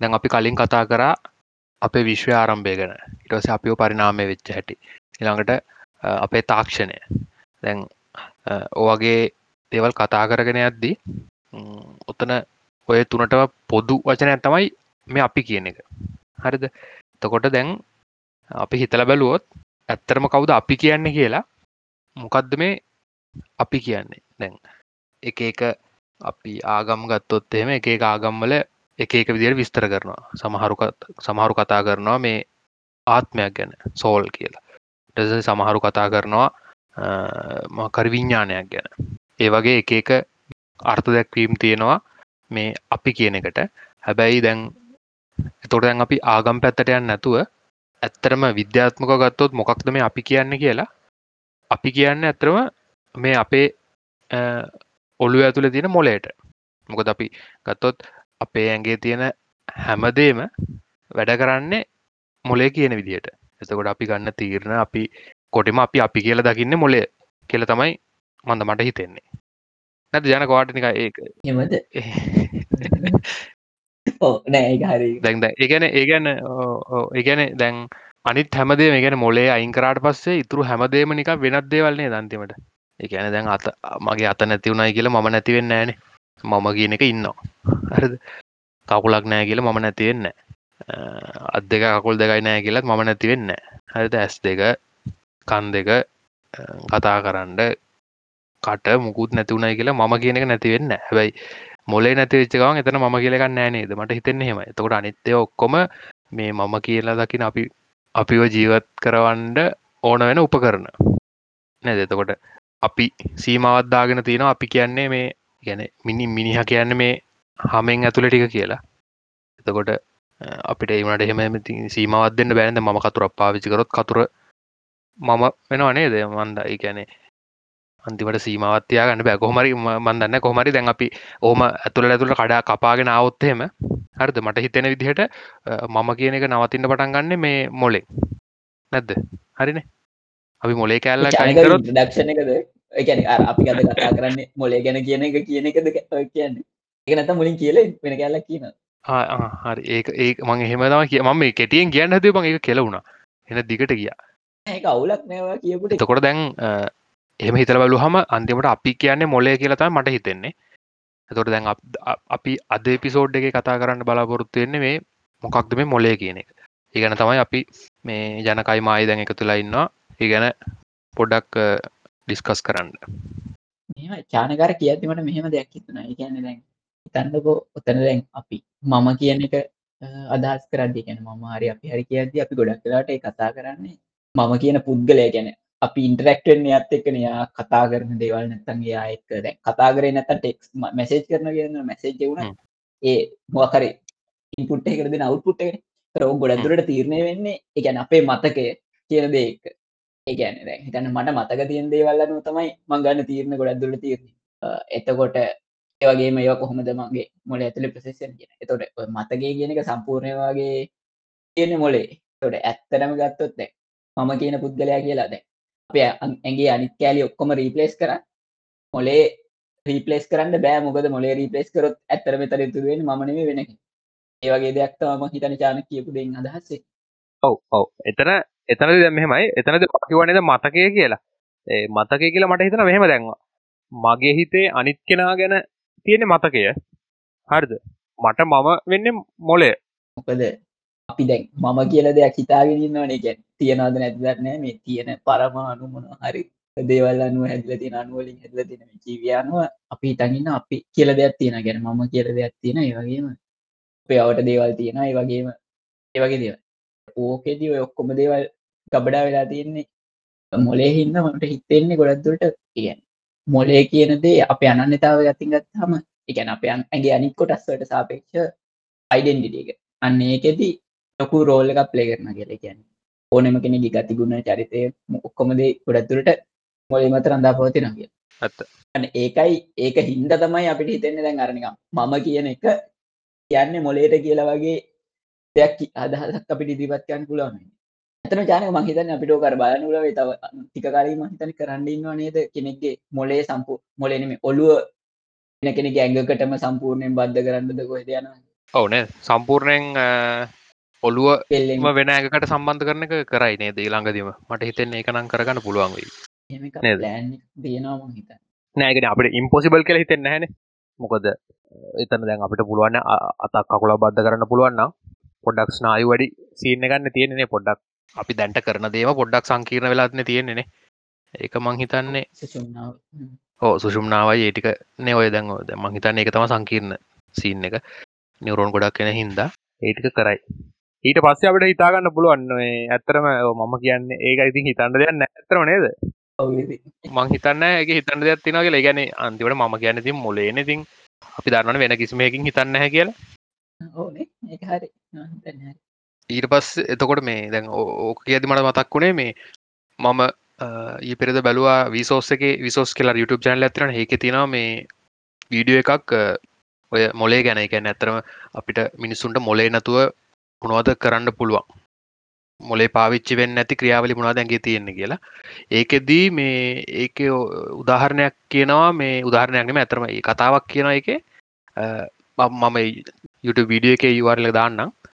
දැන් අපි කලින් කතා කරා අපේ විශ්වය ආරම්භය ගැන. ඉටස අපිෝ පරිනාමය වෙච්ච හැටි. ඉළඟට අපේ තාක්ෂණය. දැන් ඕවගේ දේවල් කතා කරගෙන යද්දී ඔතන ඔය තුනටව පොදු වචනය තමයි මේ අපි කියන එක. හරිද? තකොට දැන් අපි හිතල බැලුවොත් ඇත්තරම කවුද අපි කියන්නේ කියලා මොකක්ද මේ අපි කියන්නේ? දැන් එක එක අපි ආගම් ගත්තොත් එහෙම එක එක ආගම්වල එක එක විදියට විස්තර කරනවා. සමහරු සමහරු කතා කරනවා මේ ආත්මයක් ගැන සෝල් කියලා. ටස සමහරු කතා කරනවා මකර විඤ්ඥානයක් ගැන. ඒ වගේ එක එක අර්ථ දැක්වීම් තියෙනවා මේ අපි කියන එකට. හැබැයි දැන් එතොට දැන් අපි ආගම් පැත්තට යන්න නැතුව ඇත්තරම විද්‍යාත්මක ගත්තොත් මොකක්ද මේ අපි කියන්න කියලා? අපි කියන්න ඇතරම මේ අපේ ඔල්ලු ඇතුළ තියෙන මොලේට මොකද අපි ගත්තොත් අපේ ඇගේ තියෙන හැමදේම වැඩ කරන්නේ මොලේ කියන විදිහට එතකොට අපි ගන්න තීරණ අපි කොටම අපි අපි කියල දකින්න මොලේ කියල තමයි මන්ද මට හිතෙන්නේ. නැත ජන කවාටනික ඒක. එමද නෑ දැන්ද ඒගැන ඒගැන ඒගැන දැන් අනිත් හැමදේ මේ ගැන මොලේ අයිංකරට පස්සේ ඉතුරු හැමදේම නික වෙනත් දේවල්න්නේ දන්තිමට එකන දැන් අත මගේ අත නැති වුණයි කියලා මම නැතිවෙන්න ෑන මම කියන එක ඉන්නවා. හරිද? කකුලක් නෑ කියල මම නැතිවෙන්න අත් දෙක කකුල් දෙකයි නෑ කියලත් මම නැතිවෙන්න හරිද? ඇස් දෙක කන් දෙක කතා කරන්න කට මුකුත් නැතිවුණයි කියලා මම කියන එක නැතිවෙන්න හැබයි මොලේ නැතිවෙච්චකවන් එතන ම කියලක නෑනේද මට හිතෙන්නේ හෙම එතකොට අනිත්‍යය ඔක්කොම මේ මම කියලා දකින අපි අපිව ජීවත් කරවන්ඩ ඕන වෙන උපකරන නැද? එතකොට අපි සීමවත්දාගෙන තියෙනවා අපි කියන්නේ මේ ගැන මිනි මිනිහ කියන්න මේ හමෙන් ඇතුළ ටික කියලා. එතකොට අපිට ඒමට එහෙම සීමවත් දෙන්න බෑන්ද ම කතුර පාවිචි කරොත් කතුර මම වෙනවා නේද? මන්ද ඒ ගැනේ අන්තිමට සීමවත්තියා ගන්න බෑ. කොහමරි මන්දන්න කොහමරි දැන් අපි ඕම ඇතුළ ඇතුළ කඩා කපාගෙන අවුත්තහෙම හරිද? මට හිතෙන විදිහට මම කියන එක නවතින්න පටන් ගන්න මේ මොලේ. නැද්ද? හරිනේ. අපි මොලේ කෑල්ල ඩක්ෂණ එකද එකැන අපි ගත කතා කරන්න මොලේ ගැන කියන එක කියන එකද කියන්නේ. එක නැත මුලින් කියල වෙන කැල්ලක් කියන හරි. ඒ ඒ මං එහෙමතම කිය මම කෙටියෙන් කියන්න හද බං එක කෙලවුණා එන දිගට ගියා. ඒ අවුලක් නෑවා කියපුට. තකොට දැන් එහම හිතල බලු හම අන්තිමට අපි කියන්නේ මොලේ කියලතයි මට හිතෙන්නේ. එතොට දැන් අපි අද පිසෝඩ් එක කතා කරන්න බලාපොරොත්තුවෙන්නේ මේ මොකක්ද මේ මොලේ කියන එක. ඒගැන තමයි අපි මේ ජනකයි මයි දැන් එක තුලා ඉන්නවා. ඒ ගැන පොඩ්ඩක් ඩිස්කස් කරන්න. මෙම චානකාර කියතිමට මෙහෙම දෙයක් හිතුන කියන්න දැන් තන්නකෝ ඔතන දැන් අපි මම කියන එක අදහස් කරදි ගැන මම හරි අපි හරි කියද්දි අපි ගොඩක් කලාට කතා කරන්නේ මම කියන පුද්ගලය. ගැන අපි ඉන්ටරක්ටෙන් යත් එක්කන. යා කතා කරන දේවල් නැත්තන් යා එක්ක දැ කතා කරේ නැත ටෙක්ස් මැසේජ් කරන කියන්න මැසේජ් වුණ ඒ මොකරි ඉන්පුට් කරද නවුපුට් රෝ ගොඩදුරට තීරණය වෙන්නේ එකැන අපේ මතකය කියන දෙක ඒගැන දැ හිතන්න මට මතක තියෙන් දේවල්ලනු තමයි මංගන්න තීරණ ගොඩක්දුරට තීරණ එතකොට ඒවගේ මේ කොහොමද මගේ මොල ඇතුළ ප්‍රසෙසන් කියෙන එතොට මතගේ කියන එක සම්පූර්ණය වගේ තියෙන මොලේ තොට ඇත්තනම ගත්තොත් මම කියන පුද්ගලයා කියලා දැ අප ඇගේ අනිත් කෑලි ඔක්කොම රීපලේස් කර මොලේ රීපලේස් කරන්න බෑ. මොකද මොලේ රීපලේස් කරොත් ඇත්තර මෙතර තුරුවෙන් මනේ වෙන ඒවගේ දෙයක්තම හිතන චාන කියපු දෙ අදහස්සේ ඔව ඔව. එතන එතනද දැ මෙහෙමයි. එතනද පකිවනද මතකය කියලා. ඒ මතකය කියලා මට හිතන මෙහෙම දැන්වා මගේ හිතේ අනිත් කෙනා ගැන තියෙන මතකය. හරිද? මට මම වෙන්න මොලේ මොකද අපි දැන් මම කියල දෙයක් හිතාගෙනන්නවනේ ගැන් තියෙනවාද නැතිදරනෑ මේ තියෙන පරමාණු මොන හරි දේවල් අනුව හැදල තින අනුවලින් හැදල තින ජීවයානුව අපි තනින්න අපි කියල දෙයක් තියෙන ගැන මම කියල දෙයක් තියෙන ඒවගේම පයාවට දේවල් තියෙන ඒ වගේම ඒවගේ දේව ඕකෙදී ඔය ඔක්කොම දේවල් ගබඩා වෙලා තියෙන්නේ. මොලේ හින්න මට හිතෙන්නේ ගොඩක්දුරට කියන්න මොලේ කියනදේ අප අනන්නතාව ගතින් ගත්හම එකැන අප ඇගේ අනික් කොටස්වට සාපේක්ෂ අයිඩෙන්ඩිටික අන්න ඒකෙදී ලොකු රෝල්ල එකක් ප්ලේ කරන කියල කියන්න. ඕනෙම කෙනෙ ගතිගුණ චරිතය ඔක්කොමදේ ගොඩත්තුරට මොලේ මත රඳා පවති නගිය ඇත්ත. ඒකයි ඒක හින්ද තමයි අපිට හිතෙන්නේ දැන් අරනික මම කියන එක කියන්නේ මොලේට කියලා වගේ දෙයක් අදහසක් අපිට ඉදිපත්යන් පුළාම ඇතන ජානක මහිතන අපිට කර බලනුලවේ තව ටිකකාරී මහිතන කරන්නන්නවා නේද? කෙනෙක්ගේ මොලේ සම්පු මොලේනම ඔළුව කෙනෙ ඇඟකටම සම්පූර්ණයෙන් බද්ධ කරන්නද කොහෙද යනවා? ඔවුනේ සම්පූර්ණයෙන් ඔළුව පෙල්ලෙන් වෙන ඇකට සම්බන්ධ කරන එක කරයි නේ දී ළඟදීම? මට හිතෙන්නේ එක නම් කරගන්න පුළුවන් වෙයි. නේද? මං හිතන්නේ. නෑගෙන අපට ඉම්පොසිබල් කියල හිතෙන් නැහැන මොකද එතන දැන් අපිට පුළුවන් අතක් කකුල බද්ධ කරන්න පුළුවන්නම් පොඩක් ස්නායු වැඩි සීන ගන්න තියෙනෙ පොඩ්ඩක් අපි දැන්ට කරන දේම පොඩ්ඩක් සංකීර්ණ වෙලාත්න තියෙනෙනෙ ඒක මං හිතන්නේ සුසුම්නාව. හ්ම්. ඕ සුෂුම්නාවයි ඒටික නේ ඔය දැන් ඔය දැන් මං හිතන්නේ ඒක තම සංකීර්ණ සීන් එක නිවරෝන් ගොඩක් කෙන හින්දා ඒටික කරයි ඊට පස්සේ අපට හිතාගන්න පුළුවන් ඔය ඇත්තරම මම කියන්නේ ඒක ඉතින් හිතන්න දෙයක් නෑ ඇත්තරම නේද. මං හිතන්න ඒක හිතන්න දෙයක්. ඒ කියන්නේ අන්තිමට මම කියන්නේ ඉතින් මොලේනේ ඉතින් අපි දන්නවනේ වෙන කිසිම එකකින් හිතන්නේ නැහැ කියලා. හිතන්නේ හරි. ඊට පස්සේ එතකොට මේ දැන් ඕ- ඕක කියද්දි මට මතක් වුණේ මේ මම ඊ පෙරද බැලවා විසෝස් එක විසෝස් කියලා YouTube චැනල් ඇතිරන ඒක තියෙනවා මේ වීඩියෝ එකක් අ, ඔය මොලේ ගැන. එක ඇත්තරම අපිට මිනිස්සුන්ට මොලේ නැතුව මොනවද කරන්න පුළුවන්? මොලේ පාවිච්චි වෙන්න ඇති ක්‍රියාවලි මොනාද ඇගේ තියෙන්නේ කියලා. ඒකෙදී මේ ඒක උදාහරණයක් කියනවා මේ උදාහරණයක්නම ඇතරම ඒ කතාවක් කියන එක මම YouTube වීඩියෝ එක යවාරල දාන්නම්. හ්ම්.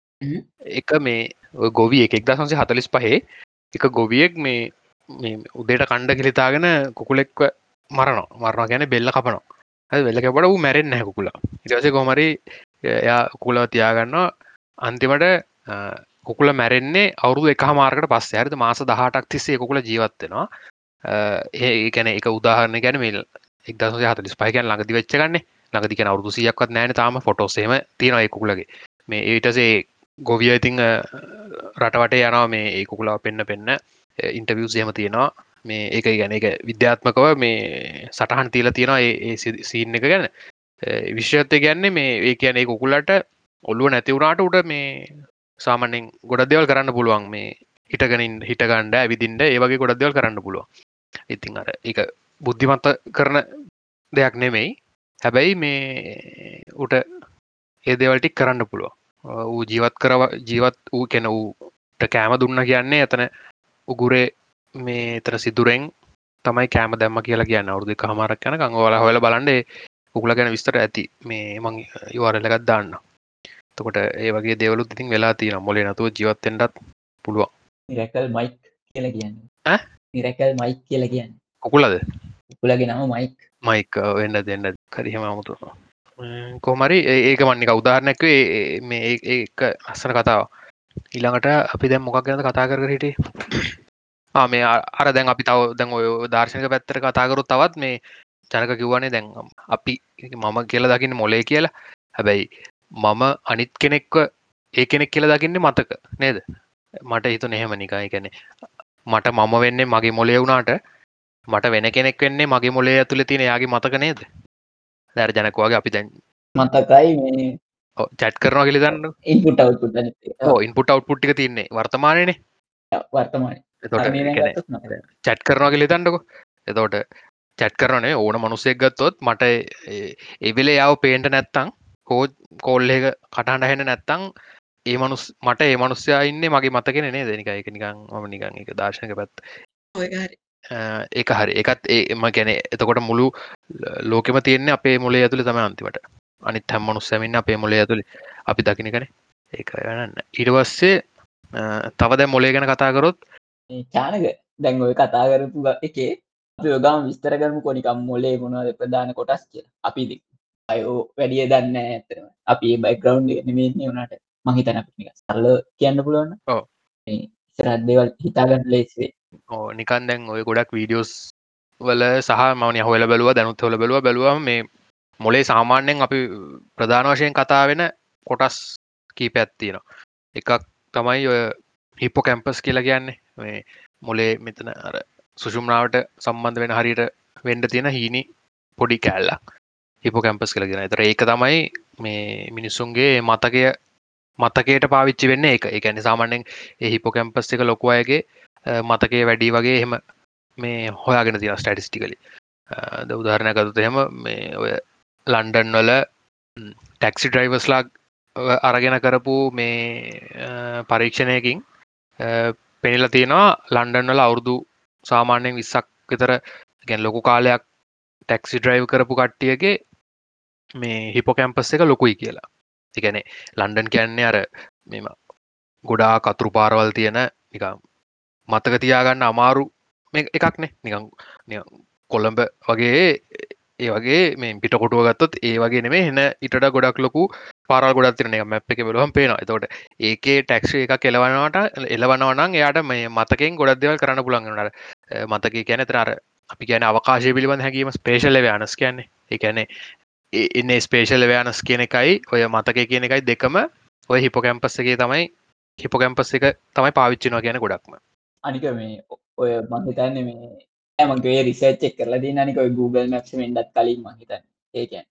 එක මේ ඔය ගොවිය එක එක්දා සංසේ හතලිස් පහේ එක ගොවියෙක් මේ මේ උදේට කණ්ඩ කිලිතාගෙන කුකුලෙක්ව මරනවා. මරණ ගැන බෙල්ල කපනවා. වෙල්ල කැපට වූ මැරෙන් නැහැ කුකුලා. ඉටසේ කොමරි එයා කුකුලව තියාගන්නවා. අන්තිමට අ, කුකුල මැරෙන්නේ අවුරුදු එක මාර්කට පස්ස. ඇරද මාස දහටක් තිස්සේ කුකුල ජීවත්වෙනවා ඒ ගැන එක උදාහරණ ගැන මේල් එක්දස හතලිස් පයිකන් ළඟදි වෙච්චගන්න ළඟදික අවුදු සියක්වත් නෑන තාම. ෆොටෝසේම තියෙන එකුකුලගේ මේ ඒටසේ ගොවිය ඉතිං රටවට යනවා මේ ඒ කුකුලා පෙන්න්න පෙන්න්න ඉන්ටවියසේම තියෙනවා. මේ ඒක ගැන එක විද්‍යාත්මකව මේ සටහන් තිීල තියෙනවා ඒ සීන් එක ගැන. විශ්ෂත්ය ගැන්නේ මේ ඒ කියන ඒ කුකුලට ඔල්ලුව නැතිවුණට උට මේ සාමනෙන් ගොඩ දෙවල් කරන්න පුළුවන්. මේ හිටගනින් හිටගණ්ඩ ඇවිදින්ට ඒවගේ ගොඩ දෙවල් කරන්න පුළුවන්. ඉතින් අර එක බුද්ධිමත්ත කරන දෙයක් නෙමෙයි. හැබැයි මේ උට ඒ දෙවල්ටික් කරන්න පුළුව ඌ ජීවත් කරව ජීවත් වූ කෙන වූට කෑම දුන්න කියන්නේ ඇතන උගුරේ මේ තර සිදුරෙන් තමයි කෑම දැම්ම කියලා කියන්න අවුදු හමාරක් යන කංගවල හොල බලන්ඩේ උකුල ගැන විස්තර ඇති මේ මං යවාරලගත් දාන්න තකොට ඒ වගේ දෙවලුත් ඉතින් වෙලා තියෙන මොලේ නතුව ජීවත්තෙන්ටත් පුළුවන් මිරැකල් මයික් කියලා කියන්නේ. ඈ? මිරැකල් මයික් කියලා කියන්නේ. කුකුලද කුකුලගේ නම මයික්. මයික වෙන්න දෙන්න කරිහෙම අමුතු කොමරි ඒක මන්නික උදාහරණැක්ව මේ ඒ- ඒක අස්සන කතාව. ඊළඟට අපි දැම් මොකක් ගැන කතා කර හිටේ මේ අ- අර දැන් අපි තව දැන් ඔය දර්ශනක පැත්තර කතාකරුත් තවත් මේ ජනක කිව්වනේ දැන් අපි මම කියල දකින්න මොලේ කියලා. හැබැයි මම අනිත් කෙනෙක්ව ඒ කෙනෙක් කියල දකින්න මතක නේද? මට හිතු නෙහෙම නිකායි කැනෙ මට මම වෙන්නේ මගේ මොලේ වුණාට මට වෙන කෙනෙක් වෙන්නේ මගේ මොලේ ඇතුළ තියෙන යාගේ මතක නේද? දැර ජනකවාගේ අපි දැන් මතකයි මේ චැට් කරනවා කියල දන්න ඉන්පුට් අවුට්පුට් ඕ ඉන්පුට අවට්පුට්ටික තින්නේ වර්තමානයනේ. වර්තමාන චැට් කරනවා කියල තන්නක එතෝට චැට් කරනේ ඕන මනුස්සෙක් ගත්තොත් මට එවෙලේ යව පේන්ට නැත්තං කෝ කෝල්ල එක කටහට හෙන නැත්තං ඒ මනුස් මට ඒ මනුස්්‍යයා ඉන්න මගේ මතකෙන නේ දෙනික එක නිකං ම නිකං එක දර්ශනක පැත් ඒක හරි. එකත් ඒම ගැන එතකොට මුළු ලෝකෙම තියෙන්නේ අපේ මොලේ ඇතුළ තම අන්තිමට. අනිත් හැම් මනුස්සැමින්න අපේ මොලේ ඇතුළ අපි දකින කන ඒක ගන්න ඉඩවස්සේ තව දැ මොලේ ගැන කතාකරොත් චානක. දැන් ඔය කතා කරපු එකේ යොගම විස්තර කරමු කොනිකම් මොලේ මොනවද ප්‍රධාන කොටස් කිය අපිදි අයෝ වැඩිය දන්න ඇතරම අපි බයිකරවන්් නෙමේන්නේ වුණට මහිතන අපිනික සල්ල කියන්න පුළුවන්න ඔව්. සරත්දේවල් හිතාගන්න ලේස්වේ ඕ නිකන් දැන් ඔය ගොඩක් වීඩියෝස් වල සහ මවන හොල බැලුව දැනුත් හොල බැලුව. බැලුව මේ මොලේ සාමාන්‍යයෙන් අපි ප්‍රධාන වශයෙන් කතා වෙන කොටස් කීප ඇත්තියෙන එකක් තමයි ඔය හිප්පෝ කැම්පස් කියලා කියන්නේ. මේ මොලේ මෙතන අර සුෂුම්නාවට සම්බන්ධ වෙන හරියට වෙන්ඩ තියෙන හීනි පොඩි කෑල්ලක්. හිපෝ කැම්පස් කලගෙන තර ඒක තමයි මේ මිනිස්සුන්ගේ මතකය මතකයට පාවිච්චි වෙන්න එක එකැනි සාමාන්‍යෙන් ඒ හිපෝ කැම්පස් එක ලොකු අයගේ මතකේ වැඩි වගේ එහෙම මේ හොයාගෙන තින ස්ටටිස්ටිකලි ද උදාහරණය ගතුත එහෙම මේ ඔය ලන්ඩන් වල ටැක්සි ඩ්‍රයිවස්ලා අරගෙන කරපු මේ අ, පරීක්ෂණයකින් අ, පෙනිල තියෙනවා ලන්ඩන් වල අවුරුදු සාමාන්‍යයෙන් විස්සක් විතර ගැන් ලොකු කාලයක් ටැක්සි ඩ්‍රයිව් කරපු කට්ටියගේ මේ හිපෝ කැම්පස් එක ලොකුයි කියලා. එකන ලන්ඩන් කියන්නේ අර මෙම ගොඩා කතුරු පාරවල් තියෙන නිකම් මතක තියාගන්න අමාරු එකක්නේ නිකං කොළඹ වගේ ඒ වගේ මේ පිටකොටුව ගත්තොත් ඒ වගේ නෙමේ හෙන ඉට ගොඩක් ලොකු පාරල් ගොඩක් තිරන එක මැප් එක බලහම් පේනවා. එතකොට ඒකේ ටැක්ෂ එක කෙලවනවට එලවනවනම් එයාට මේ මතකෙන් ගොඩක් දෙවල් කරන්න පුළන්ගනට මතක කියන තරර අපි කියන අවකාශය පිළිබඳ හැකීම ස්පේශල ව්‍යනස් කියන්නේ. එකනේ එන්න ස්පේශල් ව්‍යනස් කියන එකයි. ඔය මතක කියන එකයි දෙකම ඔය හිපොකැම්පස්සගේ තමයි හිපොකැම්පස් එක තමයි පාවිච්චිනවා කියන ගොඩක්ම. අනික මේ ඔය මහිතන්න මේ ඇමගේ රිසර්ච් එක් කරලා දී අනික Google මැප්ස මෙන්ඩත් කලින් මහිතන් ඒකැන්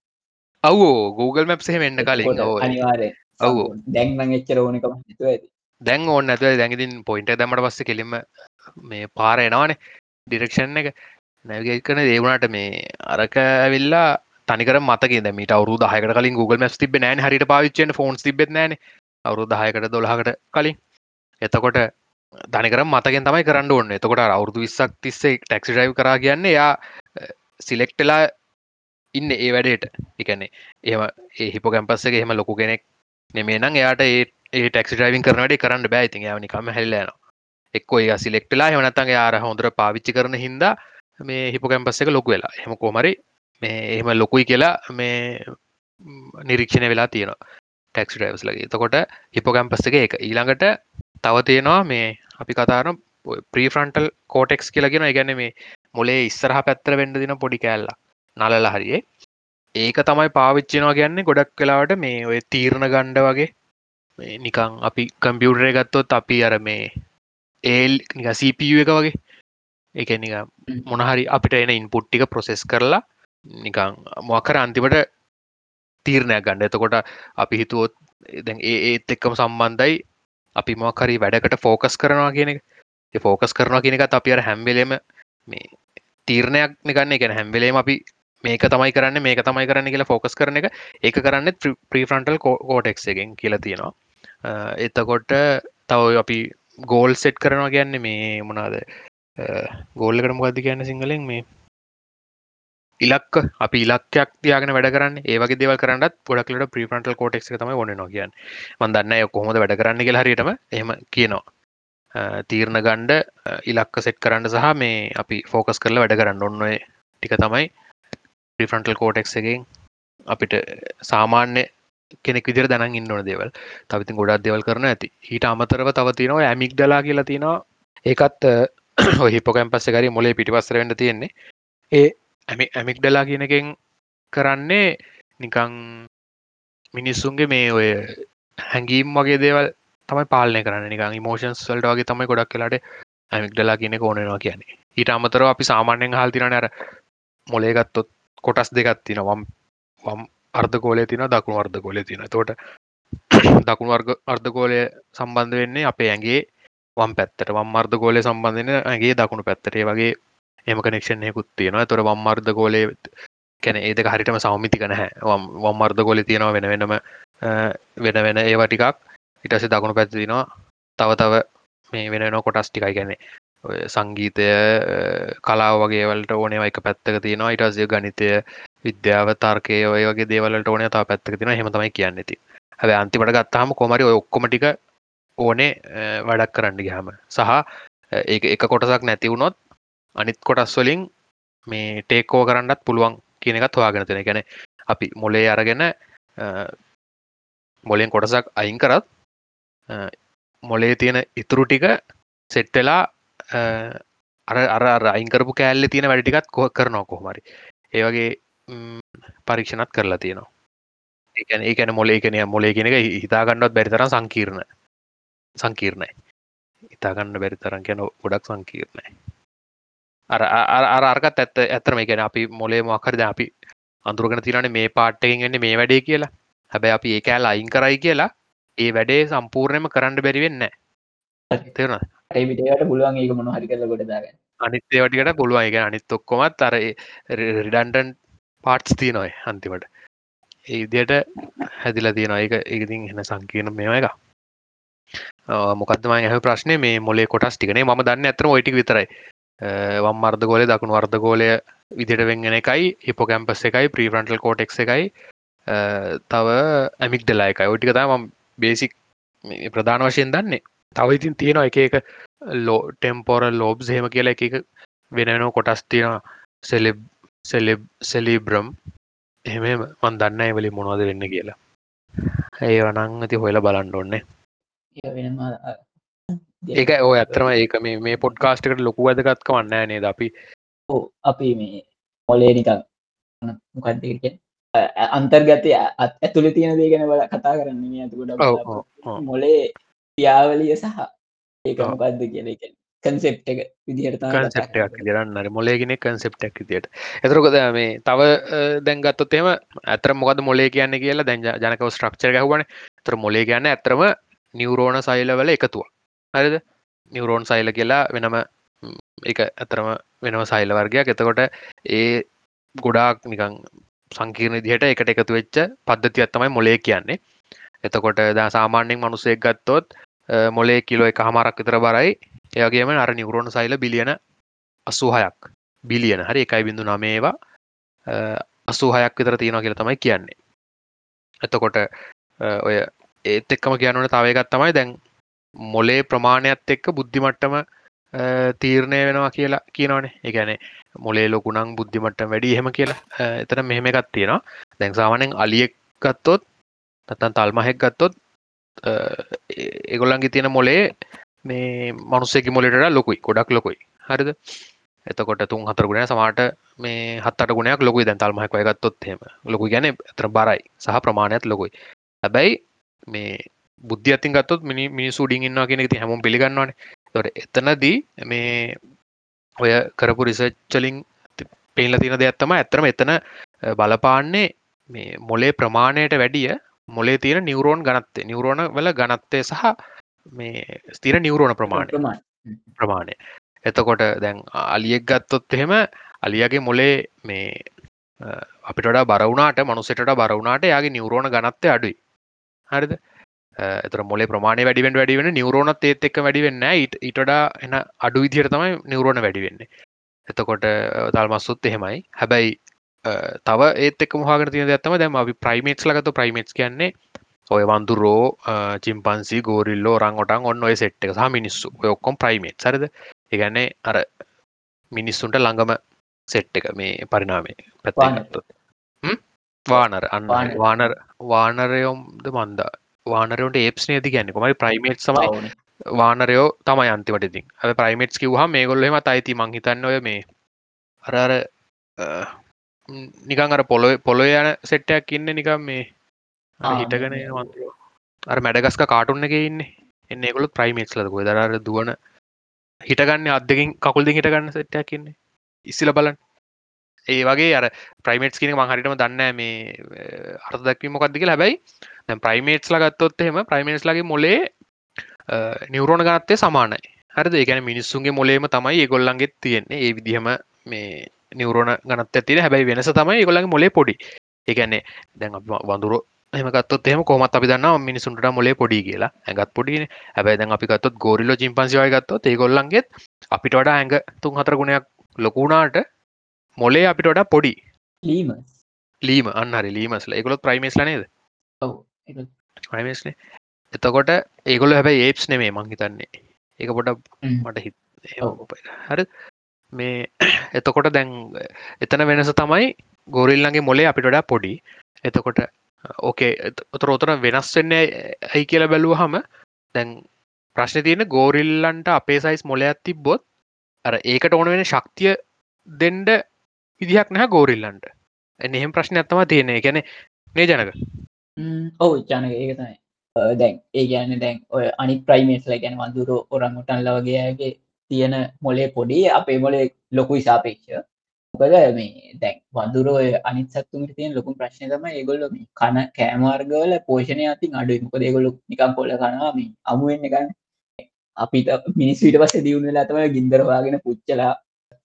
අවෝ Google මැප්ස හෙමෙන්න්න කලින්. අනිවාරය ඔව්. දැන්නම් එච්චර ඕනකම හිතුව ඇති. දැන් ඕන්න ඇතුව දැඟතින් පොයින්ට දමට පස්ස කෙලිම මේ පාර එනවානේ. ඩිරක්ෂන් එක. නැවගේ කන දේවුණට මේ අරක ඇවිල්ලා තනිකර මතක මට අවරු දහයකට කලින් Google මැස් තිබ නෑන හරිට පාවිච්චන ෆෝන්ස් තිබෙත් නෑන. අවරු දහයකට දොළහකට කලින්. එතකොට ධනිකර මතකෙන් තමයි කරන්න ඕන්න එතකොට අවුරදු විස්සක් තිස්සේ ටැක්සි ඩයිව් කර කියන්නේ යා සිලෙක්ටලා ඉන්න ඒ වැඩේට. එකන්නේ එම ඒ හිප කැම්පස්සක එහෙම ලොකු කෙනෙක් නෙමේ නම් එයාට ඒ ඒ ටෙක්සි ්‍රයිවින් කරනට කරන්න බෑති නිකම හැල්ලන එක්කො ඒ සිලෙක්ටලා හමනත්තන් යාර හොඳර පාවිච්චි කරන හින්දා මේ හිප කැම්පස්ස එක ලොකු වෙලා. හෙම කෝමරි මේ එහෙම ලොකුයි කියලා මේ නිරීක්ෂණය වෙලා තියෙනවා. ටෙක්ස් ඩයිවස් ලගේ තකොට හිප කැම්පස් එක එක ඊළඟට තව තියෙනවා මේ අපි කතාරන ප්‍රීෆ්‍රන්ටල් කෝටෙක්ස් කියලගෙන ගැන මේ මොලේ ඉස්සරහ පැත්තර වෙන්ඩ දින පොඩි කෑල්ල නලල හරියේ. ඒක තමයි පාවිච්චිනවා ගැන්නේ ගොඩක් කලාවට මේ ඔය තීරණ ගණ්ඩ වගේ. නිකං අපි කම්පියුටරය ගත්තොත් අපි අර මේ ඒල් නික CPU එක වගේ. එක නික මොනහරි අපිට එන ඉන්පුට්ටික ප්‍රොසෙස් කරලා නිකං මොකර අන්තිමට තීරණයක් ගණ්ඩ එතකොට අපි හිතුවොත් දැන් ඒ ඒත් එක්කම සම්බන්ධයි අපි මොකරි වැඩකට ෆෝකස් කරනවා කියන එක. ෆෝකස් කරනවා කියන එකත් අපි අර හැම්බෙලෙම මේ තීරණයක් නිගන්න එක හැම්බෙලේම අපි මේක තමයි කරන්න මේක තමයි කරන්න කියලා ෆෝකස් කරන එක. ඒක කරන්න ප්‍රීෆ්‍රන්ටල් කෝටෙක් එකෙන් කියලා තියෙනවා. එතකොට තව අපි ගෝල් සෙට් කරනවා ගැන්න මේ මොනාද ගෝල්ලකට මොකක්ද කියන්න සිංහලෙන්? මේ ඉලක් අපි ඉලක්යක් තියාගෙන වැඩ කරන්න. ඒවගේ දෙව කරන්නත් පොඩක්ලට ප්‍රීෆන්ටල් කෝටෙක් තම ඔන්න නොකියන් මන්දන්න කොහොමද වැඩ කරන්න කියලා හරිටම එහම කියනවා. තීරණ ගණ්ඩ ඉලක්ක සෙට් කරන්න සහ මේ අපි ෆෝකස් කරලා වැඩ කරන්න ඔන්නය ටික තමයි ප්‍රිෆන්ටල් කෝටෙක් එකෙන් අපිට සාමාන්‍ය කෙනෙක් විදිර දැන ඉන්නවන දේවල්. තවිතින් ගොඩක් දෙවල් කරන ඇති. හිට අමතරව තව තිනවා ඇමික් දලා කියලා තියෙනවා. ඒකත් හිපොකැම්පස්ස කරි මොලේ පිටිපස්සර වෙන්න තියෙන්නේ. ඒ ඇමි ඇමික් ඩලා කියන එකෙන් කරන්නේ නිකං මිනිස්සුන්ගේ මේ ඔය හැඟීම් වගේ දේවල් තමයි පාලනය කරන්න. නිකං මෝෂන්ස් වල්ට වගේ තමයි ගොඩක් කලාට ඇමික් ඩලා කියන ඕනවා කියන්නේ. ඊට අමතරව අපි සාමාන්‍යෙන් හල්තින අර මොලේගත්තොත් කොටස් දෙගත්තින වම් වම් අර්ධකෝලය තින දකුණු අර්ධකෝලය තින තෝට දකුණු වර්ග අර්ධකෝලය සම්බන්ධ වෙන්නේ අපේ ඇගේ වම් පැත්තට. වම් අර්ධකෝලය සම්බන්ධන ඇගේ දකුණු පැත්තරේ වගේ එම කනෙක්ෂණයකුත් තියෙනවා. තොර වම්මාර්ධ ගෝලය කැන ඒද හරිටම සෞමිතික නැහැ. වම්මාර්ධ ගෝලි තියෙනවා වෙන වෙනම වෙන වෙන ඒවා ටිකක්. ඉටස දකුණු පැත්තිනවා තව තව මේ වෙන කොටස් ටිකයි. ගැනෙ සංගීතය කලාව වගේවලට ඕනේ එක පැත්තක තියෙනවා. ඉටසය ගනිතය විද්‍යාව තර්කය ඔය වගේ දේවලට ඕනය තා පැත්තක තින හෙමතමයි කියන්නේති හැ අන්තිමට ගත්තාම කොමරි ඔය ඔක්කොමටික ඕනේ වැඩක් කරන්න ගහම සහ ඒ එක කොටසක් නැතිවුණොත් අනිත් කොටස් වලින් මේ ටේකෝ කරන්නත් පුළුවන් කියන එකත් හවාගෙන තියෙන ගැන අපි මොලේ අරගෙන මොලෙන් කොටසක් අයින් කරත් මොලේ තියෙන ඉතුරු ටික සෙට්ටලා අර අර අයිංකරපු කෑල්ල තියෙන වැඩටිකත් කොහ කරනවා කොහමරි ඒවගේ පරීක්ෂණත් කරලා තියෙනවා. ඒකන ඒකන මොලේ කෙනය මොලේ කෙනෙක හිතාගන්නත් බැරිතරම් සංකීර්ණ සංකීර්ණයි. ඉතාගන්න බැරි තරන් කියන ගොඩක් සංකීර්ණයි. අර අර්ගත් ඇත්ත ඇතරම ගැන අපි මොලේ මක්කරද අපි අඳුරගෙන තිරන මේ පාට්ටකින් එන්න මේ වැඩේ කියලා. හැබැ අපි ඒ කෑල් අයින් කරයි කියලා ඒ වැඩේ සම්පූර්ණයම කරන්න බැරිවෙන්න තේරන ඒවිටට පුළුවන් ඒක මොන හරි කරල ගොඩදාග අනිත්තේවටිකට පුළුවන්. එක අනිත් ඔක්කොමත් අර රිඩන්ටන් පාට්ස් තිය නොයි අන්තිමට. ඒදියට හැදිල තියෙන එක ඉතින් එන සංකීර්ණ මෙම එක මොකදම හ ප්‍රශ්නය මේ මොලේ කොටස් ටිකනේ ම දන්න ඇතම ඔයිටි විතරයි Eh, වම් අර්ධගෝලය දකුණු අර්ධගෝලය විදිට වෙන්ගෙන එකයි හිපොකැම්පස් එකයි ප්‍රීෆ්‍රන්ටල් කෝටෙක් එකයි eh, තව ඇමික් දෙලායකයි ඔටික තම බේසික් ප්‍රධාන වශයෙන් දන්නේ. තව ඉතින් තියෙනවා එක එක ලෝ ටෙම්පෝර ලෝබ් හෙම කියලා එක වෙනනෝ කොටස් තියෙන සෙලෙබ් සෙලෙබ් සෙලිබ්‍රම් එහෙම මන් දන්න ඇවලි මොනවද වෙන්න කියලා. ඒ වනං ඇති හොයල බලන්න ඔන්නේ ඒක ඔය ඇතරම ඒක මේ මේ පොඩ්කාස්ටකට ලොකු ඇදගත්ක වන්න නේද අපි? අපි මේ මොලේ නිකන් මොකක්දක අන්තර්ගතය ඇතුළ තියෙන දේ ගැන බල කතා කරන්න ඇතුකට මොලේ ක්‍රියාවලිය සහ ඒක මොකක්ද කියන එක කන්සෙප් එක විදිහට කන්සෙප්ටක් දරන්න මොලේගෙන කන්සෙප්ටක් තියට එතරකොද මේ තව දැන්ගත්තොත් එම ඇතර මොකද මොලේ කියන්න කියලා දැන් ජනකව ස්ට්‍රක්චර හවන තර මොලේ කියන්න ඇතරම නිවරෝණ සයිලවල එකතුව හරිද? නිවරෝන් සයිල කියලා වෙනම එක ඇතරම වෙනම සයිල වර්ගයක්. එතකොට ඒ ගොඩාක් නිකං සංකීර්ණ දිහට එකට එකතු වෙච්ච පද්ධතියක් තමයි මොලේ කියන්නේ. එතකොට ද සාමාන්‍යෙන් මනුසෙක් ගත්තොත් මොලේ කිලෝ එක හමාරක් විතර බරයි. එයගේම අර නිවරෝණ සයිල බිලියන අසූහයක්. බිලියන. හරි එකයි බිඳු නමේවා අසූහයක් විතර තියෙනවා කියල තමයි කියන්නේ. එතකොට ඔය ඒත් එක්කම කියන්නට තවයගත් තමයි දැන් මොලේ ප්‍රමාණයත් එක්ක බුද්ධිමට්ටම තීරණය වෙනවා කියලා කියනවනේ. එකැනේ මොලේ ලොකුණං බුද්ධිමට වැඩි එහෙම කියලා. එතන මෙහෙම එකත් තියෙනවා. දැන් සාමනෙන් අලියෙක් ගත්තොත් තත්තන් තල්මහෙක් ගත්තොත් එගොල්ලන්ගේ තියෙන මොලේ මේ මනුස්සෙකි මොලට ලොකුයි ගොඩක් ලොකුයි. හරිද? එතකොට තුන් හතර ගුණ සමාට මේ හත්තට ගුණයක් ලොකුයි. දැන් තල්මහක් ගත්තොත් හෙම ලොකු ගැන එතර බරයි. සහ ප්‍රමාණයක් ලොකුයි. හැබැයි මේ බුද්ධ අතින් ගත්තොත් මිනි මිනිසු ඩින්ගන්නවා කියෙනෙ ති හැම පිළිගන්නවානේ. තොට එතනදී මේ ඔය කරපු රිසච්චලින් පේල තින දෙයක්ත්තම ඇතරම එතන බලපාන්නේ මේ මොලේ ප්‍රමාණයට වැඩිය මොලේ තියෙන නිවරෝන් ගනත්තේ නිවරෝණ වල ගනත්තේ සහ මේ ස්තිර නිවරෝණ ප්‍රමාණය. ප්‍රමාණය. එතකොට දැන් අලියෙක් ගත්තොත් එහෙම අලියගේ මොලේ මේ අපිට බරවුණට මනුසෙට බරවුණට යාගේ නිවරෝණ ගනත්තේ අඩුයි. හරිද එතර මොලේ ප්‍රමාණය වැඩිවෙන් වැඩිවෙන නිවරෝණත් ඒත් එක් වැඩිවෙන්න ඉටඩා එන අඩු විදිහයට තමයි නිවරෝණ වැඩිවෙන්නේ එතකොට තල්මස්සුත් එහෙමයි. හැබැයි තව ඒත් මොහග තිය ඇත්තම දැම අපි ප්‍රයිමේට්ස් ලගත ප්‍රයිමේට්ස් කියන්නේ ඔය වන්දුරෝ චිම්පන්සි ගෝරිල්ලෝ රංගොටන් ඔන්න ඔය සෙට් එක සහ මිනිස්සු. ඔක්කොම් ප්‍රයිමේට් සරද ඒගැන්නේ අර මිනිස්සුන්ට ළඟම සෙට් එක මේ පරිනාමේ පැත්ත වානර. අන්න. වානර් වානරයොම්ද මන්දා වානරට ඒප්ස් නේති ගැන්න කොමයි ප්‍රයිමේට් සමයි වානරයෝ තමයි අන්තිමට ඉතින්. ඇ ප්‍රයිමේට්ස් කිවහ මේ ගොල්ලෙම අයිති මංහිතන්න ඔය මේ අරර නිකං අර පොලො පොලො යන සෙට්ටයක් ඉන්න නිකම් මේ හිටගෙන අර මැඩගස්ක කාටුන්න එක ඉන්න. එන්නකොල ප්‍රයිමේට්ස් ලදකො දරර දුවන හිටගන්න අදකින් කකුල්දි හිටගන්න සෙට්ටයක් ඉන්න. ඉස්සල බලන් ඒ වගේ අර ප්‍රයිමේට්ස් කියන මහරිටම දන්න මේ අර්ථ දක්වීම මොකක්දක ලැබයි දැ ප්‍රයිමේට්ස් ලගත්තොත් එහෙම ප්‍රයිමේටස් ලගේ මොලේ නිවරෝණ ගනත්තේ සමානයි. හරද? ඒකැන මිනිස්සුන්ගේ මොලේම තමයි ඒගොල්ලන්ගෙත් තියෙන්නේ. ඒ විදිහම මේ නිවරෝණ ගනත් ඇතින හැබැයි වෙනස තමයි ඒගොල්ලගේ මොලේ පොඩි. ඒකැන්නේ දැන් වඳුර එමකත් එම කොමත් අපි දන්න මිනිසුන්ට මොලේ පොඩි කියලා. ඇඟත් පොඩි හැබයි දැන් අපිකත් ගෝරිල්ල චිම්පන්සිවය ගත්තොත් ඒගොල්ලන්ගෙත් අපිට වඩා ඇඟ තුන් හතර ගුණයක් ලොකුණාට මොලේ අපිට වඩා පොඩි. ලීම. ලීම අන්නහරි ලීමස්ල එකකොත් ප්‍රයිමේස් නේද ප්‍රයිමේස්නේ එතකොට ඒගොල හැබයි ඒප්ස් නෙමේ මං හිතන්නේ. ඒක පොඩ මට හිත් හරි. මේ එතකොට දැන් එතන වෙනස තමයි ගොරිල්ලගේ මොලේ අපිට වඩා පොඩි. එතකොට ඕකේ ඔතර වෙනස් වෙන්න ඇයි කියලා බැලූ හම දැන් ප්‍රශ්න තියෙන ගෝරිල්ලන්ට අපේ සයිස් මොලයක් තිබ්බොත් අර ඒකට ඕන වෙන ශක්තිය දෙන්ඩ විදිහක් නැහ ගෝරිල්ලන්ට. එන්න එහෙම ප්‍රශ්න ඇත්තම තියෙනෙ ගැන නේ ජනක ඔවු චානක ඒක තමයි. දැන් ඒ ගැන්න දැන් ඔය අනි ප්‍රයිමේස්ල ගැන වඳුරු ඔරංගුටන්ල වගේගේ තියෙන මොලේ පොඩි අපේ මොලේ ලොකු ඉසාපේක්ෂ මොකද මේ දැන් වඳුරෝය අනිත් සත්තුමට තියෙන ලොකු ප්‍රශ්න තම ඒගොල්ල කන කෑමාර්ගවල පෝෂණය අතින් අඩු මොක ඒගොලු නිකම් කොල්ල කනවාම අමුවෙන්න ගන්න. අපිට මිනිස්විට පස දියුණුවෙලා තම ගින්දරවාගෙන පුච්චලා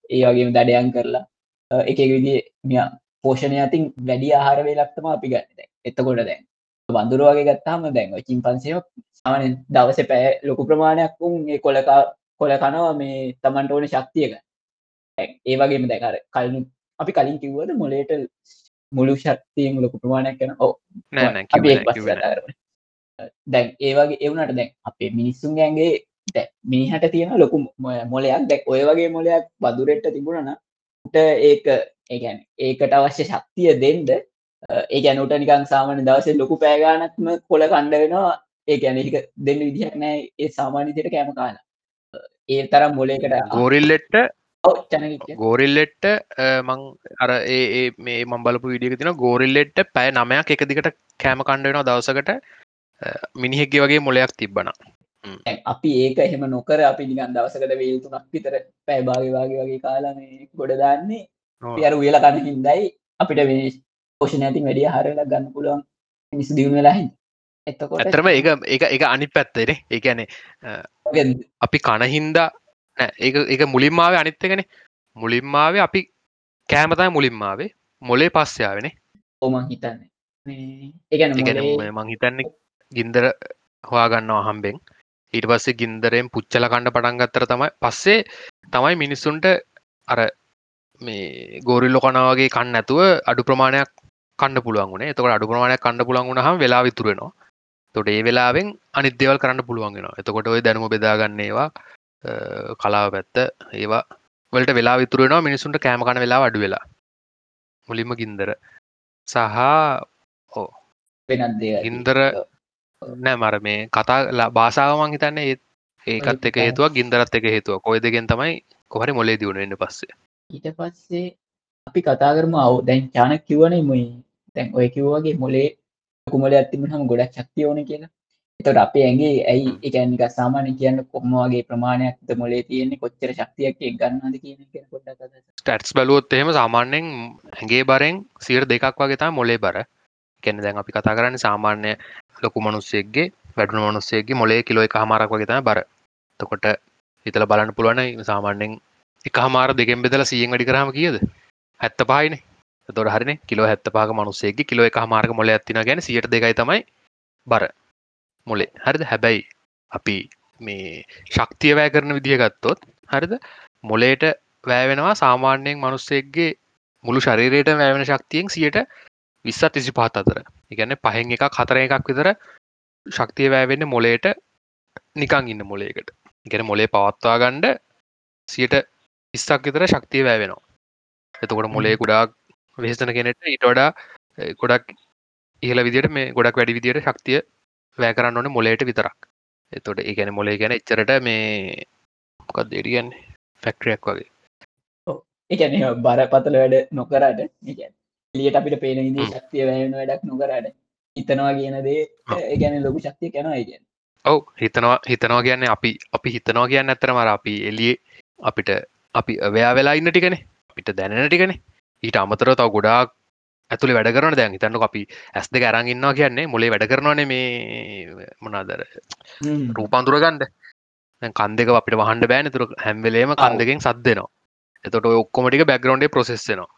ඒ වගේම දඩයන් කරලා. එක විදි මිය පෝෂණය අතින් වැඩි ආහාර වේලක්තම අපි ගන්න එතකොට දැන් බඳුර වගේ ගත්තාම දැන්ව චින් පන්සයෝ සාමන දවස පෑ ලොකු ප්‍රමාණයක් වුන් ඒ කොලකා කොල කනවා මේ තමන්ට ඕන ශක්තියක ඒ වගේම දැකර කලනු අපි කලින් කිව්වද මොලේට මුළු ශක්තියෙන් ලොකු ප්‍රමාණයක් යන ඕ. දැන් ඒ වගේ ඒ වුණාට දැන් අපේ මිනිස්සුන්ගේ දැන් මිනිහට තියෙන ලොකු මොලයක් දැන් ඔය වගේ මොලයක් වදුරෙට තිබුණා නම් උට ඒක ඒ කියන්නේ ඒකට අවශ්‍ය ශක්තිය දෙන්න අ, ඒ උට නිකන් සාමාන්‍ය දවසේ ලොකු පෑ ගාණක්ම කොළ කණ්ඩ වෙනවා. ඒ ඒක දෙන්න විදිහක් නැහැ. ඒ සාමාන්‍ය විදිහට කෑම කාලා. ඒ තරම් මොලේකට ගෝරිල්ලෙට්ට ගෝරිල්ලෙට්ට මං අර ඒ මේ මං බලපු විඩියක තින ගෝරිල්ලෙට්ට පැය නමයක් එක දිකට කෑම කණ්ඩ වෙනවා දවසකට. මිනිහෙක්ගේ වගේ මොලයක් තිබ්බන අපි ඒක එහෙම නොකර අපි නිකන් දවසකට වේල් තුනක් විතර භාගේ වගේ වගේ කාලා මේ ගොඩ දාන්නේ අපි අර උයලා කන හින්දායි අපිට මේ පෝෂණ ඇති වැඩිය ආහාරයක් ගන්න පුළුවන් වෙලා හින්දා. එතකොට ඇතරම එක එක එක අනි පැත්තේන ඒකැනේ ඔය අපි කණහින්දා නෑ. ඒක ඒක මුලින්මාව අනිත්තගෙන මුලින්මාවේ අපි කෑමතයි මුලින්මාවේ මොලේ පස්සයාවෙන ඕමන් හිතන්නේ. මේ ඒ හිතන්නේ ගින්දර හවාගන්නවා හම්බෙන්. ඊට පස්සේ ගින්දරෙන් පුච්චල කණ්ඩ පටන්ගත්තර තමයි පස්සේ තමයි මිනිස්සුන්ට අර මේ ගෝරිල්ලො කනවගේ කන්න ඇතුව අඩු ප්‍රමාණයක් කන්න පුළුවන් එතකට අඩු ප්‍රමාණයක් කන්න පුළන් වුණ හම වෙලා විතුරෙනවා තොට ඒ වෙලාවෙන් අනිදේවල් කරන්න පුළුවන්ගෙන එතකොට ඔය දැනුම බෙදාගන්නේවා කලාව පැත්ත ඒවා වලට වෙලා විතුරෙනවා මිනිසුන්ට කෑම කන වෙලා අඩු වෙලා. මුලින්ම ගින්දර සහ වෙනත් දේ ගින්දර නෑ මර මේ කතා භාසාාවමං හිතන්නේ ඒකත් එක හේතුවක් ගින්දරත් එක හේතුව කොය දෙගෙන් තමයි කොහරි මොලේ දියුණුවෙන්න්න පස්සේ ඊට පස්සේ අපි කතා කරම අව දැන් චානක් කිවනේ මුයි. තැන් ඔය කිව්වගේ මොලේ කුමල ඇතිම හම ගොඩක් ශක්තිය ඕන කියලා. එතට අපේ ඇගේ ඇයි එකනික සාමානය කියන්න කොම්මවාගේ ප්‍රමාණයක්ද මොලේ තියෙන්නේ කොච්චර ශක්තියක් ගන්නද කියන කිය පොඩ්ඩක් ස්ටටස් බලුවොත් එහෙම සාමාන්‍යෙන් ඇගේ බරෙන් සිර දෙකක් වගේතා මොලේ බර. කෙන දැන් අපි කතා කරන්න සාමාන්‍ය ලොකු මනුස්සෙක්ගේ වැඩුණු මනුස්සේගේ මොලේ කිලෝ එක හමාරක් වගේ බර. තකොට හිතල බලන්න පුළුවන සාමාන්‍යෙන් එක හමාර දෙකෙන් බෙදල සියෙන් වැඩි කරහම කියද? හැත්ත පායින තොර හරින. කිලෝ හැත්ත පාක මනුස්සේගේ කිලෝ එක හමාරක මොල ඇතින ගැන සියට දෙකයි තමයි බර මොලේ හරිද? හැබැයි අපි මේ ශක්තිය වෑ කරන විදිහ ගත්තොත් හරිද? මොලේට වෑවෙනවා සාමාන්‍යයෙන් මනුස්සෙක්ගේ මුළු ශරීරයට වැෑවෙන ශක්තියෙන් සියට විස්සත් තිසි පහත් අතර ඉගැන්න පහෙන් එකක් හතර එකක් විතර ශක්තිය වෑවෙන්න මොලේට නිකං ඉන්න මොලේකට ගැන මොලේ පවත්වා ගණ්ඩ සියට ඉස්සක් විතර ශක්තිය වෑවෙනවා. එතකොට මොලේ ගොඩාක් වෙහෙසන කෙනෙට ඊට වඩා ගොඩක් ඉහල විදිට මේ ගොඩක් වැඩි විදියට ශක්තිය වෑ කරන්න ඕන මොලේට විතරක්. එතොට ඒගැන මොලේ ගැන එච්චරට මේ මොකක් දෙරියන් ෆැක්ටරයක් වගේ. එකන බරපතල වැඩ නොකරට ලියට අපිට පේන විදි. ශක්තිය වැයන වැඩක් නොකරට හිතනවා කියන දේ ඒගැන ලොකු ශක්තිය කැනවා ඉගැන් ඔව්. හිතනවා හිතනවා කියන්නේ අපි අපි හිතනවා කියන්න ඇතර මර අපි එලිය අපිට අපි අවයා වෙලා ඉන්න ටිකන. අපිට දැනෙන ටිකන. ඊට අමතර තව ගොඩාක් ඇතුළි වැඩ කරන දැන්. හිතන්නක අපි ඇස් දෙක අරන් ඉන්නවා කියන්නේ මොලේ වැඩ කරනවානේ මේ මොනාදර රූපන්දුරගන්ඩ කන් දෙක අපිට වහන්ඩ බෑන. තුර හැම්වෙලේම කන් දෙකෙන් සද්දෙනවා එතොට ඔය ඔක්කොමටික බැග්‍රවන්්ඩේ ප්‍රසෙස්සෙනවා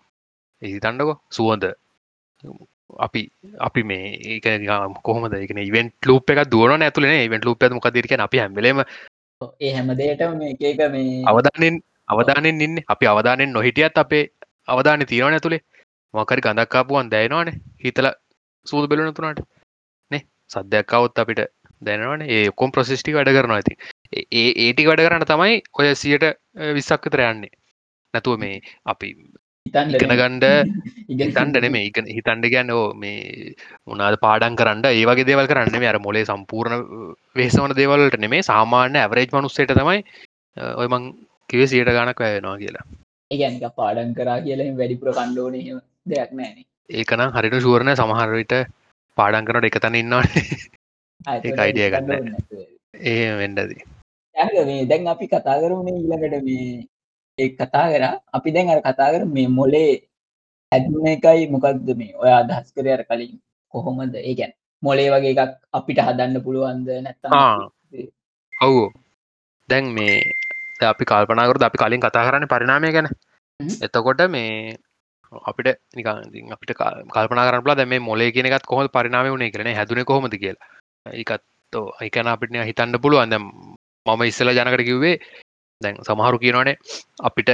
හිතන්නකො සුවන්ද අපි අපි මේ ඒක කොහොමද? එක ඉවෙන්ට ලූප එක දුවන ඇතුලන ඉවෙන්ට ලූප මොක දිරක අපි හැමලේම ඒ හැමදේට මේ එක එක මේ අවධානෙන් අවධානෙන් ඉන්න. අපි අවධානෙන් නොහිටියත් අපේ අවධාන තියෙනවන ඇතුළේ මොකරි ගඳක්කාපුුවන් දැයනවානේ හිතල සූද බෙලුන තුනාට. නේ? සද්‍යයක්කවුත් අපිට දැනවන ඒ කොම් ප්‍රසිස්ටි වැඩ කරනවා ඇති ඒ ඒටි වැඩ කරන්න තමයි ඔය සියට විස්සක් විතර යන්නේ. නැතුව මේ අපි ඉගෙන ගණ්ඩ හිතන්ඩ නෙමේ එක හිතන්ඩ ගැන්න ඕ මේ මොනාද පාඩන් කරන්න ඒවගේ දේවල් කරන්න අර මොලේ සම්පූර්ණ වේසවන දේවල්ට නෙමේ සාමාන්‍ය ඇවරේජ් මනුස්සේට තමයි ඔය මං කිව සියට ගණක් වැයනවා කියලා. ඒගැනික පාඩන් කරා කියලම වැඩිපුර කණ්ඩෝන දෙයක් නෑන ඒකනම් හරිට ශූරණය සමහරවිට පාඩන් කරනට එක තැන ඉන්නවා ඒක අයිඩිය ගන්න ඒ වෙන්ඩදී මේ දැන් අපි කතා කරුණේ ඊළඟට මේ ඒ කතා කර. අපි දැන් අර කතා කර මේ මොලේ ඇත්ම එකයි මොකක්ද මේ? ඔය අදහස් කරයර කලින් කොහොමද? ඒගැන් මොලේ වගේ එකක් අපිට හදන්න පුළුවන්ද නැත්තා ඔවු දැන් මේ අපි කල්පනාකරද අපි කලින් කතා කරන්න පරිනාමය ගැන. එතකොට මේ අපිට නිකන් අපිට කල්පනා කරලා දැ මේ මොලේ කියෙනකත් කොහොම පරිනාම වුණේ කරන හැදුන කොහොමද කියලා? ඒකත් එකන අපිට හිතන්න පුළුවන්. දැම් මම ඉස්සල ජනකට කිව්වේ දැන් සමහරු කියනවානේ අපිට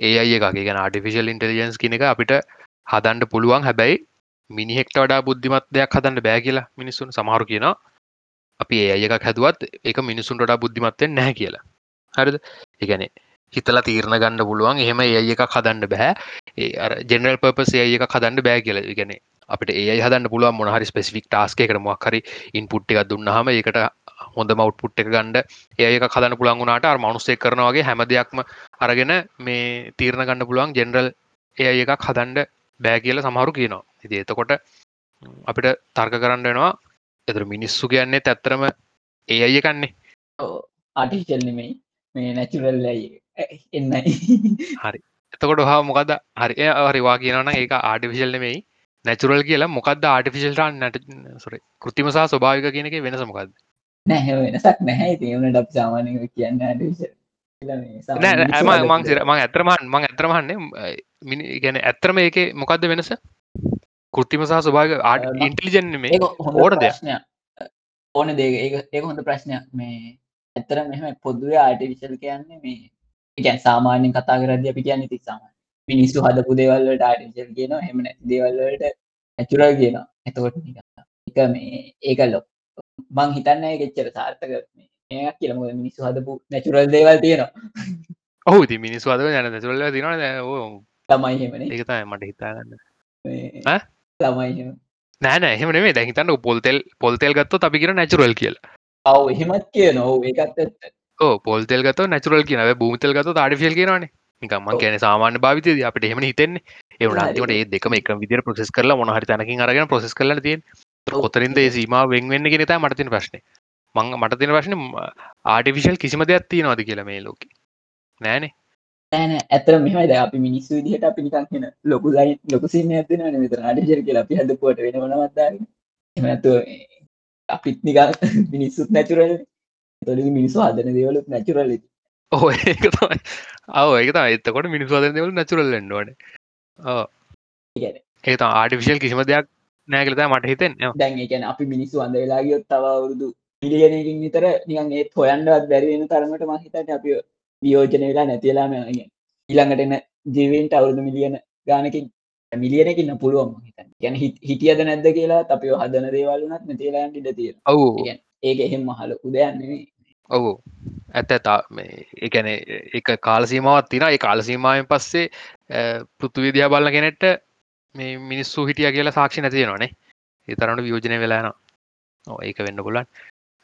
ඒ අය එක ගැන ආටිෆිසිල් ඉන්ටලිජන්ස් කියන එක අපිට හදන්ඩ පුළුවන්. හැබැයි මිනිහෙක්ට වඩා බුද්ධිමත් දෙයක් හදන්න බෑ කියලා මිනිස්සුන් සමහරු කියනවා. අපි ඒ අය එකක් හැදුවත් එක මිනිසුන්ට බුද්ධිමත්වෙන් නැහැ කියලා හරිද? එකනේ හිතලා තීරණ ගන්න පුළුවන්. එහෙම ඒ අය එකක් හදන්න බෑ. ඒ අර ජෙනරල් පර්පස් ඒ අය එකක් හදන්න බෑ කියලා. ඉගැනේ අපට ඒ හදන්න පුළුවන් මොනහරි ස්පෙසිෆික් ටාස්ක එකට මොක්හරි ඉන්පුට් එකක් දුන්නහම ඒකට හොඳ මවට්පුට් එක ගණ්ඩ ඒක හදන්න පුළන් වුණට අර මනුස්සේ කරනවාගේ හැම දෙයක්ම අරගෙන මේ තීරණ ගන්න පුළුවන් ජෙනරල් ඒ එකක් හදන්ඩ බෑ කියල සමහරු කියනවා. ඉති එතකොට අපිට තර්ක කරන්න වෙනවා. එතර මිනිස්සු කියන්නේ ඇත්තරම ඒ අය කන්නේ ආටිෂල් නෙමෙයි. මේ නැචුරල් එන්නයි. හරි. එතකොට හා මොකද හරි හරිවා කියනන ඒක ආටිවිශල් නෙමෙයි. නැචුරල් කියලා මොකක්ද ආටිෆිශල්ටන් නැට සොර කෘතිමසා ස්වභාවික කියන එක වෙනස මොකක්ද නැහැ වෙනසක් නැහැ. තිවුණ ඩක් සාමානය කියන්න මං සිර මං ඇතරමහන්නේ මිනි ගැන ඇත්තරම ඒක මොකක්ද වෙනස? කෘතිම සහ ස්වභාග ආට ඉන්ටලිජන් මේ ඕන දෙයක්. ඕන දේ ඒ හොඳ ප්‍රශ්නයක්. මේ ඇත්තර මෙම පොදුවේ ආටිවිශල් කියන්නේ මේ ගැන් සාමාන්‍යෙන් කතා කරද අපි කියන්න ති සාම මිනිස්සු හදපු දේවල්ලට ආටිවිශල් කියන හෙම දේවල්ලට ඇචුරල් කියන එතකොට එක මේ ඒක ලොක් මං හිතන්න ගෙච්චර සාර්ථක මේ කියලම මිනිස්සු හදපු නැචුරල් දේවල් තියෙනවා. ඔහු ති මිනිස් වද යන නැතුරල්ල තින තමයි හෙමන ඒකතයි මට හිතාගන්න. ළමයි නෑන එහෙම. නේ දැහිතන්න පොල්තෙල් පොල්තෙල් ගත්ත අපි කියෙන නැචුරල් කියල ඔව එහෙමත් කිය නොව ඒකත් ඕ පොල්තෙල් ගත නැචුරල් කියන. භූතල් ගත ආඩිෆිල් කියනවානේ. නිකම්ම කියන සාමාන්‍ය භාවිත අපට එහෙම හිතෙන්නේ. ඒවන අන්තිමට ඒ දෙකම එක විදිර ප්‍රසෙස් කරලා මොනහරි තැනකින් අරගෙන ප්‍රසෙස් කරල තියෙන් කොතරින්ද සීම වෙන්වෙන්න ගෙනතා මටතින ප්‍රශ්නය මං මට තින වශන ආටිවිශල් කිසිම දෙයක් තියෙනවාද කියලා මේ ලෝක? නෑනේ. ෑන ඇතර මෙමයි ද අපි මිනිස්සු දිහට අපි නිකන් කියන ලොකු ලොකුසින්න ඇතින මෙතර අඩිජර කියලා අපි හදපුට වෙන වනවත්දාර එමනතු අපිත් නිකා මිනිස්සුත් නැචුරල් තොල මිනිස්සු හදන දේවලුත් නැචුරල් ඕ ඒක තමයි. අව ඒක එතකොට මිනිස් වදන දෙවල නැචුරල් ෙන්ඩුවන ඒ ආටිවිශල් කිසිම දෙයක් නෑකලතා මට හිතෙන් දැන් එකන අපි මිනිස්සු අඳ වෙලාගියොත් තවරුදු පිළිගෙනකින් විතර නිකන් ඒත් හොයන්ඩවත් බැරිවෙන තරමට මහිතට අපි වියෝජන වෙලා නැතිලාම ඊළඟට එන්න ජීවන්ට අවුරුදු මිලියන ගානකින් මිලියනකින්න පුළුවන් හිතන් ගැන හිටියද නැද්ද කියලා අපිය හදන දේවල්ලුනත් නැතිලාට ඉඩ තිය ඔවු. ඒක එහෙම මහල උදයන්නේ ඔවු. ඇත ඇතා එකන එක කාලසීමාවත් තින ඒ කාලසීමාවෙන් පස්සේ පෘතුවිදියා බලන්න කෙනෙට්ට මේ මිනිස්සු හිටිය කියලා සාක්ෂි නැතිය නොනේ ඒ තරට වියෝජනය වෙලාන ඒක වෙන්න පුලන්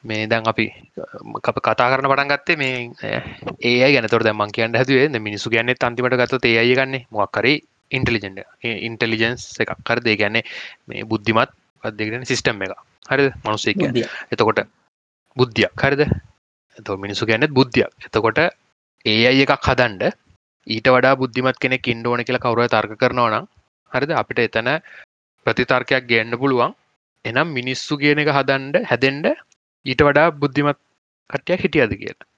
මේ දැන් අපි කතා කරන පටන් ගත්තේ මේ ඒ ගැනතොර දැමන් කියන්න හැතුවේ මිනිසු ගැන්න අන්තිමට ගත්ත ඒය ගන්න මොක්කරි ඉන්ටලිජෙන්ට ඉන්ටලිජන්ස් එකක්. කර දේ ගැන්නේ මේ බුද්ධිමත් පදගෙන සිිස්ටම් එක හරි මනුස්සේ කිය එතකොට බුද්ධියක්. හරිද? එත මිනිසු ගැනෙත් බුද්ධියක්. එතකොට ඒ අයි එකක් හදන්ඩ ඊට වඩා බුද්ධිමත් කෙනෙ ඉන්ඩෝන කියලා කවරුව තර්ක කරනවා නම් හරිද? අපිට එතන ප්‍රතිතර්කයක් ගන්න පුළුවන්. එනම් මිනිස්සු කියන එක හදන්ඩ හැදෙන්ඩ ඊට වඩා බුද්ධිමත් කට්ටයක් හිටියද කියලා.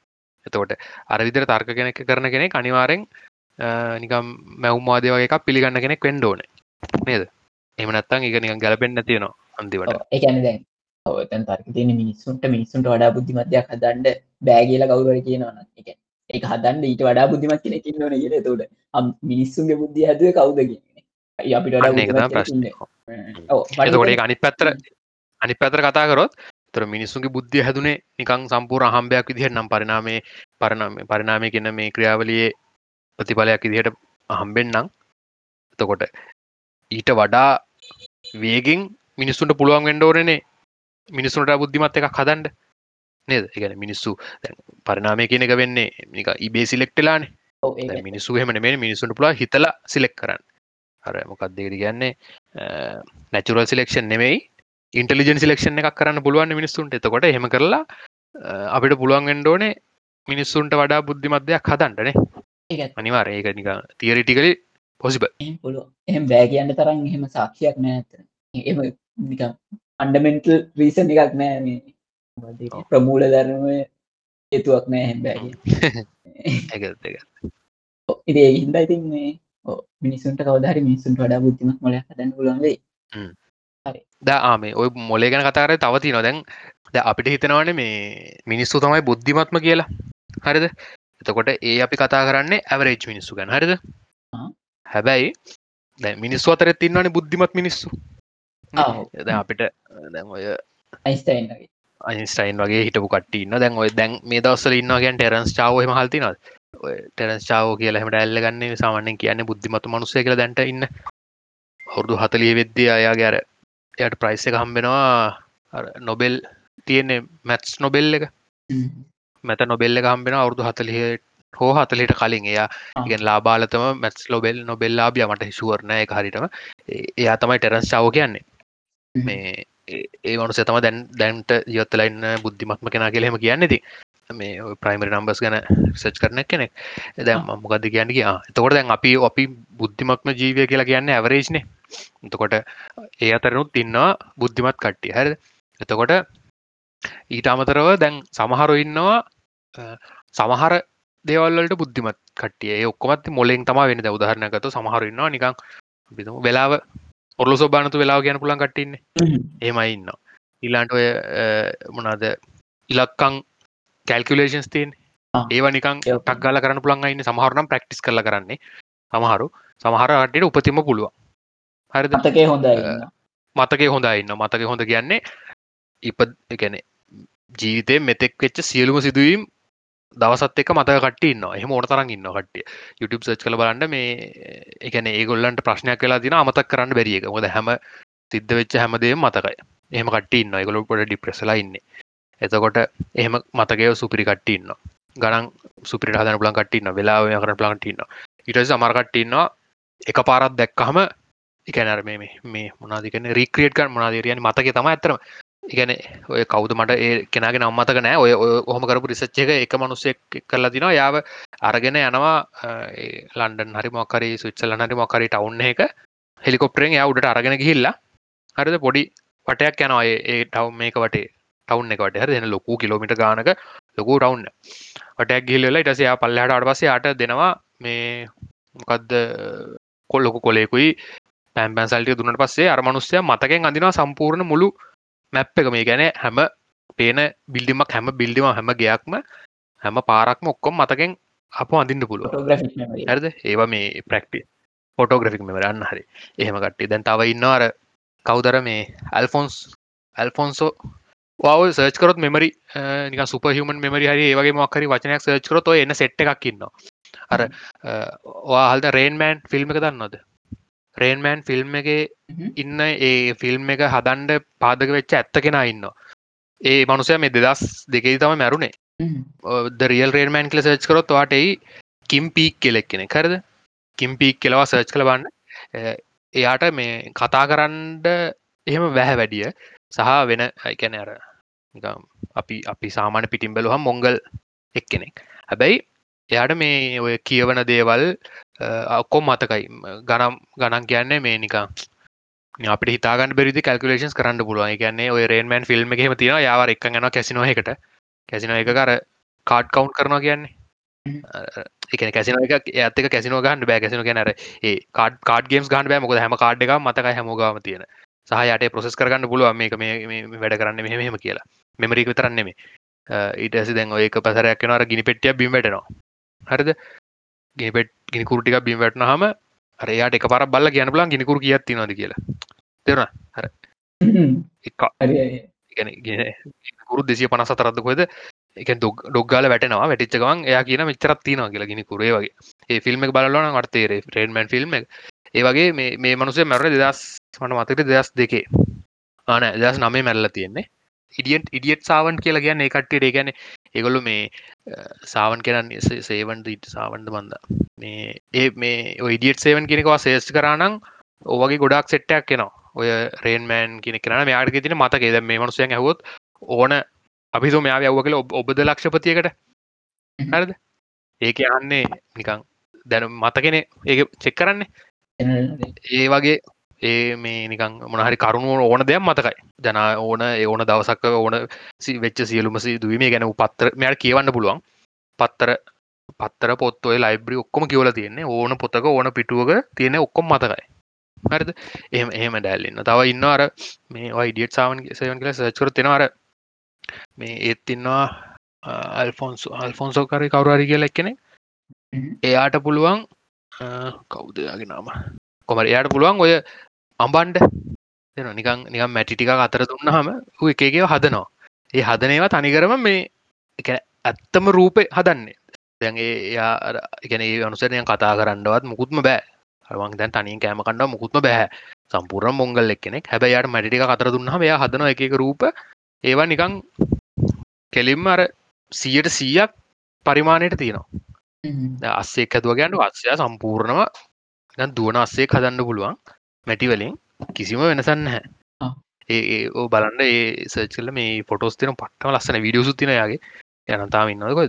එතකොට අරවිදිර තර්ක කෙනෙක් කරන කෙනෙක් අනිවාරෙන් නිකම් මැව්මාදය වගේ එකක් පිළිගන්න කෙනෙක් වෙන්ඩෝන නේද? එමනත්තන් එක නික ගැලපෙන්න්න තියෙනවා අන්තිවට එකන දැන් ඔතන් තර්ක තියෙන මිනිස්සුන්ට මිනිස්සුන්ට වඩා බුද්ධිමත්යක් හදන්ඩ බෑගේල කවුර කියනවන එක ඒක හදන්න ඊට වඩා බුද්ධිමත් කෙනෙ කින්නවන කියල. තොට මිනිස්සුන්ගේ බුද්ධිය හැදුව කවුද කියන්නේ අපිට එතකොට අනි පැත්තර අනි පැතර කතා කරොත් තර මිනිස්සුන්ගේ බුද්ධිය හැදුනේ නිකං සම්පූර් අහම්භයක් විදිහට නම් පරිනාමේ පරණම පරිනාමය කියන්න මේ ක්‍රියාවලියේ ප්‍රතිඵලයක් ඉදිහට අහම්බෙන්න්නම් එතකොට ඊට වඩා වේගෙන් මිනිස්සුන්ට පුළුවන් වෙන්ඩෝරනේ මිනිස්සුන්ට බුද්ධිමත් එකක් හදන්ඩ නේද? එකන මිනිස්සු පරිනාමය කියන එක වෙන්නේ නික ඉබේ සිලෙක්ටලානේ මිනිස්සු හෙමන මේ මිනිසුන්ට පුලා හිතල සිලෙක් කරන්න. අර මොකක්දේද කියන්නේ? නැචුරල් සිලෙක්ෂන් නෙමෙයි ඉන්ටලිජන් සිලෙක්ෂන් එකක් කරන්න පුළුවන් මිනිස්සුන්ට. එතකොට හෙම කරලා අපිට පුළුවන් ගෙන්ඩෝනේ මිනිස්සුන්ට වඩා බුද්ධිමත්දයක් හදන්ටනේ අනිවාර ඒක නික තියරිටිකල පොසිබ පුළුව එහම බෑ කියන්න තරන් එහෙම සාක්ෂයක් නෑත එම නික අන්ඩමෙන්ටල් රීසන් එකක් නෑ මේ. ප්‍රමූල ධර්මය හේතුවක් නෑ හැම් බෑ ඉදේ හින්ද ඉතින් මේ මිනිසුන්ට කවදහරි මිනිසුන්ට වඩා බුද්ධිමක් මොල හදන්න පුලන්වේ දආමේ ඔය මොලේ ගැන කතාරය තවති නොදැන් ද අපිට හිතනවන මේ මිනිස්සු තමයි බුද්ධිමත්ම කියලා. හරිද එතකොට ඒ අපි කතා කරන්නේ ඇවරේජ් මිනිස්සු ගැන. හරිද? හැබැයි දැ මිනිස්සු අතරත් ඉන්නවන බුද්ධිමත් මිනිස්සු. දැ අපිට දැන් ඔය අයිස්ටයින් වගේ. හිටපු කටන්න දැන් ඔය දැන් මේ දවස්සල ඉන්නවාගෙන් ටෙරන්ස් චාවහම හල්තින ටෙරන්ස් චාව කියලහමට ඇල්ල ගන්න සාමනෙන් කියන්නේ බුද්ධිමතු මනුසය කළ දැන්ට ඉන්න. අවුරදු හතලිය වෙද්දී අයා ගැර එයට ප්‍රයිස් එක හම්බෙනවා. නොබෙල් තියෙන්නේ මැත්ස් නොබෙල් එක මැත නොබෙල්ල එක හම්බෙන අවුරදු හතලිය හෝ හතලිට කලින්. එයා ඉගෙන් ලාබාලතම මැත්ස් ලොබෙල් නොබෙල්ලාබිය මට හිසුවරණය එක හරිටම එයා තමයි ටෙරන්ස් චාව කියන්නේ. මේ ඒ මනු සතම දැන් දැන්ට ජීවත්තලයින්න බුද්ධිමත්ම කෙන කියලහෙම කියන්නේති මේ ප්‍රයිමරි නම්බස් ගැන සච් කරන කෙනෙක්. දැම් මොකද කියන්න කිය එතකොට දැන් අපි අපි බුද්ධිමත්ම ජීවය කියලා කියන්න ඇවරේජ්න එතකොට ඒ අතරනුත් ඉන්නවා බුද්ධිමත් කට්ටිය. හැර එතකොට ඊට අමතරව දැන් සමහරු ඉන්නවා සමහර දේවල්ලට බුද්ධිමත් කටිය ඔක්කොමත් මොලෙන් තම වෙන උදාහරණයකතු සමහරන්නවා නිකං වෙලාව ඔරලු සෝබානතු වෙලාව ගැන පුලන් කටඉන්න ඒමයි ඉන්න ඉල්ලාන්ට ඔය මොනාද ඉලක්කං කැල්කුලේෂන්ස් තින් ඒව නිකං ටක්ගල කරන්න පුළන් ඉන්න. සමහරනම් ප්‍රක්ටිස් කල කරන්නේ. සමහරු සමහරටට උපතිම පුළුව හරි මතකේ හොඳ මතකේ හොඳ ඉන්න මතක හොඳ කියන්නේ ඉප එකැනෙ ජීවිතය මෙතෙක් වෙච්ච සියලුම සිදුවීම් දවසත් එක මතක කට න්න එහම ඕන තරන් ඉන්න කටිය YouTube සච් කළ බලන්න මේ එකන ඒගොල්ලන්ට ප්‍රශ්නයක් කලා දින අමතක් කරන්න බැරිියක ොද හැම සිද්ධ වෙච්ච හැමදේ මතකයි. එහම කටන්න එකගොලු පොට ඩිප්‍රෙසලා ඉන්න. එතකොට එහෙම මතකය සුපිරි කට්ටඉන්න ගනන් සුපිරි හදන පුලන් කටන්න වෙලාව කර ප්ලන්ටන්න ඉට සමරකට්ටන්නවා එක පාරත් දැක්කහම එකනර මේ මේ මොනාදිකන රික්‍රියට් කන් මොනාදරයන මතක තම ඇතරම ඉගැන ඔය කවුද මට ඒ කෙනගේ නම්මතක නෑ. ඔය ඔහොම කරපු රිසච්ච එක එක මනුස්සෙක් කරලා දිනවා යාව අරගෙන යනවා ලන්ඩන් හරි මොකරි සුච්චල හරි මොකරි ටවුන් එක. හෙලිකොප්ටරෙන් යා උඩට අරගෙන ගිහිල්ලා හරිද පොඩි පටයක් යනවා. ඒ ටව් මේක වටේ ටවුන් එකට හර දෙන ලොකු කිලෝමිට ගානක ලොකු ටවුන්න වටයක් ගිල්ල ඉටසයා පල්ලහට අඩ පසේ අට දෙනවා මේ මොකක්ද කොල්ලොකු කොලෙකුයි පැම්පැන් සල්ටිය දුන්නට පස්සේ අරමනුස්්‍යය මතකෙන් අඳිනවා සම්පූර්ණ මුළු මැප් එක මේ ගැන හැම පේන බිල්ඩිමක් හැම බිල්ඩිම හැම ගයක්ම හැම පාරක්ම ඔක්කොම් මතකෙන් අප අඳන්න පුළුව ඇද ඒවා මේ ප්‍රක්ටි ෆොටෝග්‍රෆික් මෙවරන්න හරි. එහෙම කට්ටි දැන් තව ඉන්නවාර කවුදර මේ ඇල්ෆොන්ස් ඇල්ෆොන්සෝ වාව සර්ච් කරොත් මෙමරි නික සුප හමන් මෙමරි හරි ඒවගේ මොක්කරි වචනයක් සර්ච් කරොත් එන්න සෙට් එකක් ඉන්න අර වාහල්ද රේන්මෑන් ෆිල්ම් එක දන්නොද රේන්මෑන් ෆිල්ම් එක ඉන්න ඒ ෆිල්ම් එක හදන්ඩ පාදක වෙච්ච ඇත්ත කෙන ඉන්න ඒ මනුසය මේ දෙදස් දෙකේ තම මැරුණේ. දරියල් රේන්මෑන් කල සර්ච් කරොත් වාටයි කිම් පීක් කෙලෙක් කෙනෙ කරද කිම් පීක් කෙලවා සර්ච් කළ බන්න එයාට මේ කතා කරන්ඩ එහෙම වැහැ වැඩිය සහ වෙන අයිකැන අර අපි අපි සාමාන පිටිම් බැලුහම් මොංගල් එක් කෙනෙක්. හැබැයි එයාට මේ ඔය කියවන දේවල් ඔක්කොම් මතකයි. ගනම් ගණන් කියන්නේ මේ නිකා අපට හිතාගන්න බෙරි කල්කුලේෂන් කරන්න පුළුවන්. කියන්නේ ඔය රේන්මන් ෆිල්ම් එකම තියෙන යාව එක් යන කැසිනෝ එකට කැසිනෝ එක කර කාඩ් කවුන්් කරනවා කියන්නේ. එක කැසින එක ඇතක කැසිනෝ ගන්න බෑ. කැසින ගැනර ඒ කාඩ් කාඩ් ගේම්ස් ගන්න බෑ. මොක හැම කාඩ් එක මතකයි හැමෝගම තියෙන. සහයට ප්‍රසෙස් කරගන්න පුළුව මේක මේ වැඩ කරන්න මෙහෙම කියලා. මෙමරික විතරන්නෙමේ ඊට ඇසි දැන් ඒක පසරයක් කෙනවර ගිනි පෙටිය බිමටනවා හරිද? ගිනිපෙට් ගිනිකුරටික බිම් වැටන හම අරයාට එක පර බල්ල කියන පුලන් ගිනිකුර කියත් නද කියලා. තෙරන හර. ගුරු දෙසිය පනස තරද කොද එක ඩොග්ගල වැටනවා. වැටිච්චකවන් එයා කියන මෙචරත් තිනවා කියලා ගෙන කුරේ වගේ. ඒ ෆිල්ම් එක බලන වර්තේරේ ෆ්‍රේන්මන් ෆිල්ම් ඒ වගේ මේ මනුසේ මැර දෙදස් මට මතක දෙදස් දෙකේ. ආන දස් නමේ මැල්ල තියෙන්නේ. ඉඩියන්ට ඉඩියට් සාවන් කියලා කියන්න එකට්ට ඒගැන ඒගොලු මේ සාවන් කරන්න සේවන්ට ඉට සාවන්ඩ බන්ද. මේ ඒ මේ ඉඩියට් සේවන් කෙනෙකවා සේස් කරනම් ඕවගේ ගොඩක් සෙට්ටයක් කෙනවා ඔය රේන්මෑන් කෙන කරන මෙයාට තින මතකේ ද මේ මනුසයන් ඇහොත් ඕන අපිතු මෙයාව අව්ව කළ ඔබද ලක්ෂපතියකට? හරද? ඒක යන්නේ නිකං දැන මතකෙන ඒ චෙක් කරන්නේ. ඒ වගේ ඒ මේ නිකං මොනහරි කරුණුව ඕන දෙයක් මතකයි. ජන ඕන ඕන දවසක්ක ඕන වෙච්ච සියලුමසි දුවීමේ ගැන පත්තර මෙයට කියවන්න පුළුවන්. පත්තර පත්තර පොත්තුව ලයිබ්‍රි ඔක්කොම කියවල තියන්නේ. ඕන පොතක ඕන පිටුවක තියෙන ඔක්කොම් මතකයි. හරිද? එහම එහෙම ඩැල්ලන්න තව ඉන්න අර මේ වයිඩියට් සාවන් සයන් කියල සචකර තිෙනවාර මේ ඒත් ඉන්නවා අල්ෆොන්සු අල්ෆොන්සෝ කරි කවුරරි කියල එක්කෙනෙ එයාට පුළුවන් කෞදයාගේ නාම? කොමර එයාට පුළුවන් ඔය අම්බන්ඩ දෙන නිකං නිකම් මැටි ටික අතර දුන්නහම හු එකගේ හදනවා. ඒ හදනේවා තනිකරම මේ එක ඇත්තම රූපය හදන්නේ. දැන්ගේ එයා එකන අනුසරයන් කතා කරන්නවත් මුකුත්ම බෑ. හවන් දැන් තනින් කෑම කණ්ඩ මුකුත්ම බෑ. සම්පූර්ණ මොංගල් එක්කෙනෙක්. හැබැයියට මැටික කතර දුන්නහම එයා හදන එක රූප. ඒවා නිකං කෙලින්ම අර සියට සීයක් පරිමාණයට තියෙනවා. අස්සේ හැදුව ගැන්ට වත්සය සම්පූර්ණව දුවන අස්සේ හදන්න පුළුවන් මැටිවලින් කිසිම වෙනසන්න හැ ඒ ඕ බලන්න ඒ සචල්ල මේ පොටස් තින පට්ටම ලස්සන විඩියසු තින යාගේ. යනතාම ඉන්නකො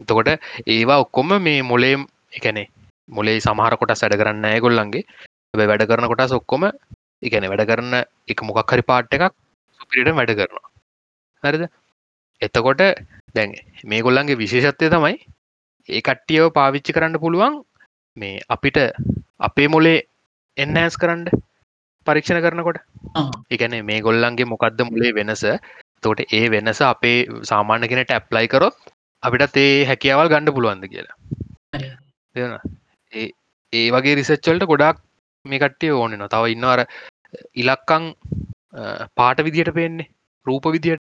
තකොට ඒවා ඔක්කොම මේ මොලේම් එකනේ මොලේ සමහර කොට සැඩ කරන්න ඇගොල්ලන්ගේ වැඩ කරන කොටස් ඔක්කොම එකන වැඩ කරන එක මොකක් හරි පාට් එකක් සුපිරිට වැඩ කරනවා. හරිද? එතකොට දැන් මේ ගොල්ලන්ගේ විශේෂත්වය තමයි ඒ කට්ටියව පාවිච්චි කරන්න පුළුවන් මේ අපිට අපේ මොලේ එන්නෑස් කරන්න පරීක්ෂණ කරනකොට. එකන මේ ගොල්ලන්ගේ මොකක්ද මුලේ වෙනස? තෝට ඒ වෙනස අපේ සාමාන්‍ය කෙනට ඇප්ලයි කරොත් අපිට ඒ හැකියාවල් ගණ්ඩ පුළුවන්ද කියලා. ඒ වගේ රිසච්චල්ට ගොඩක් මේ කට්ටිය ඕනෙන තව ඉන්නවර ඉලක්කං පාට විදියට පේන්නේ. රූප විදියට.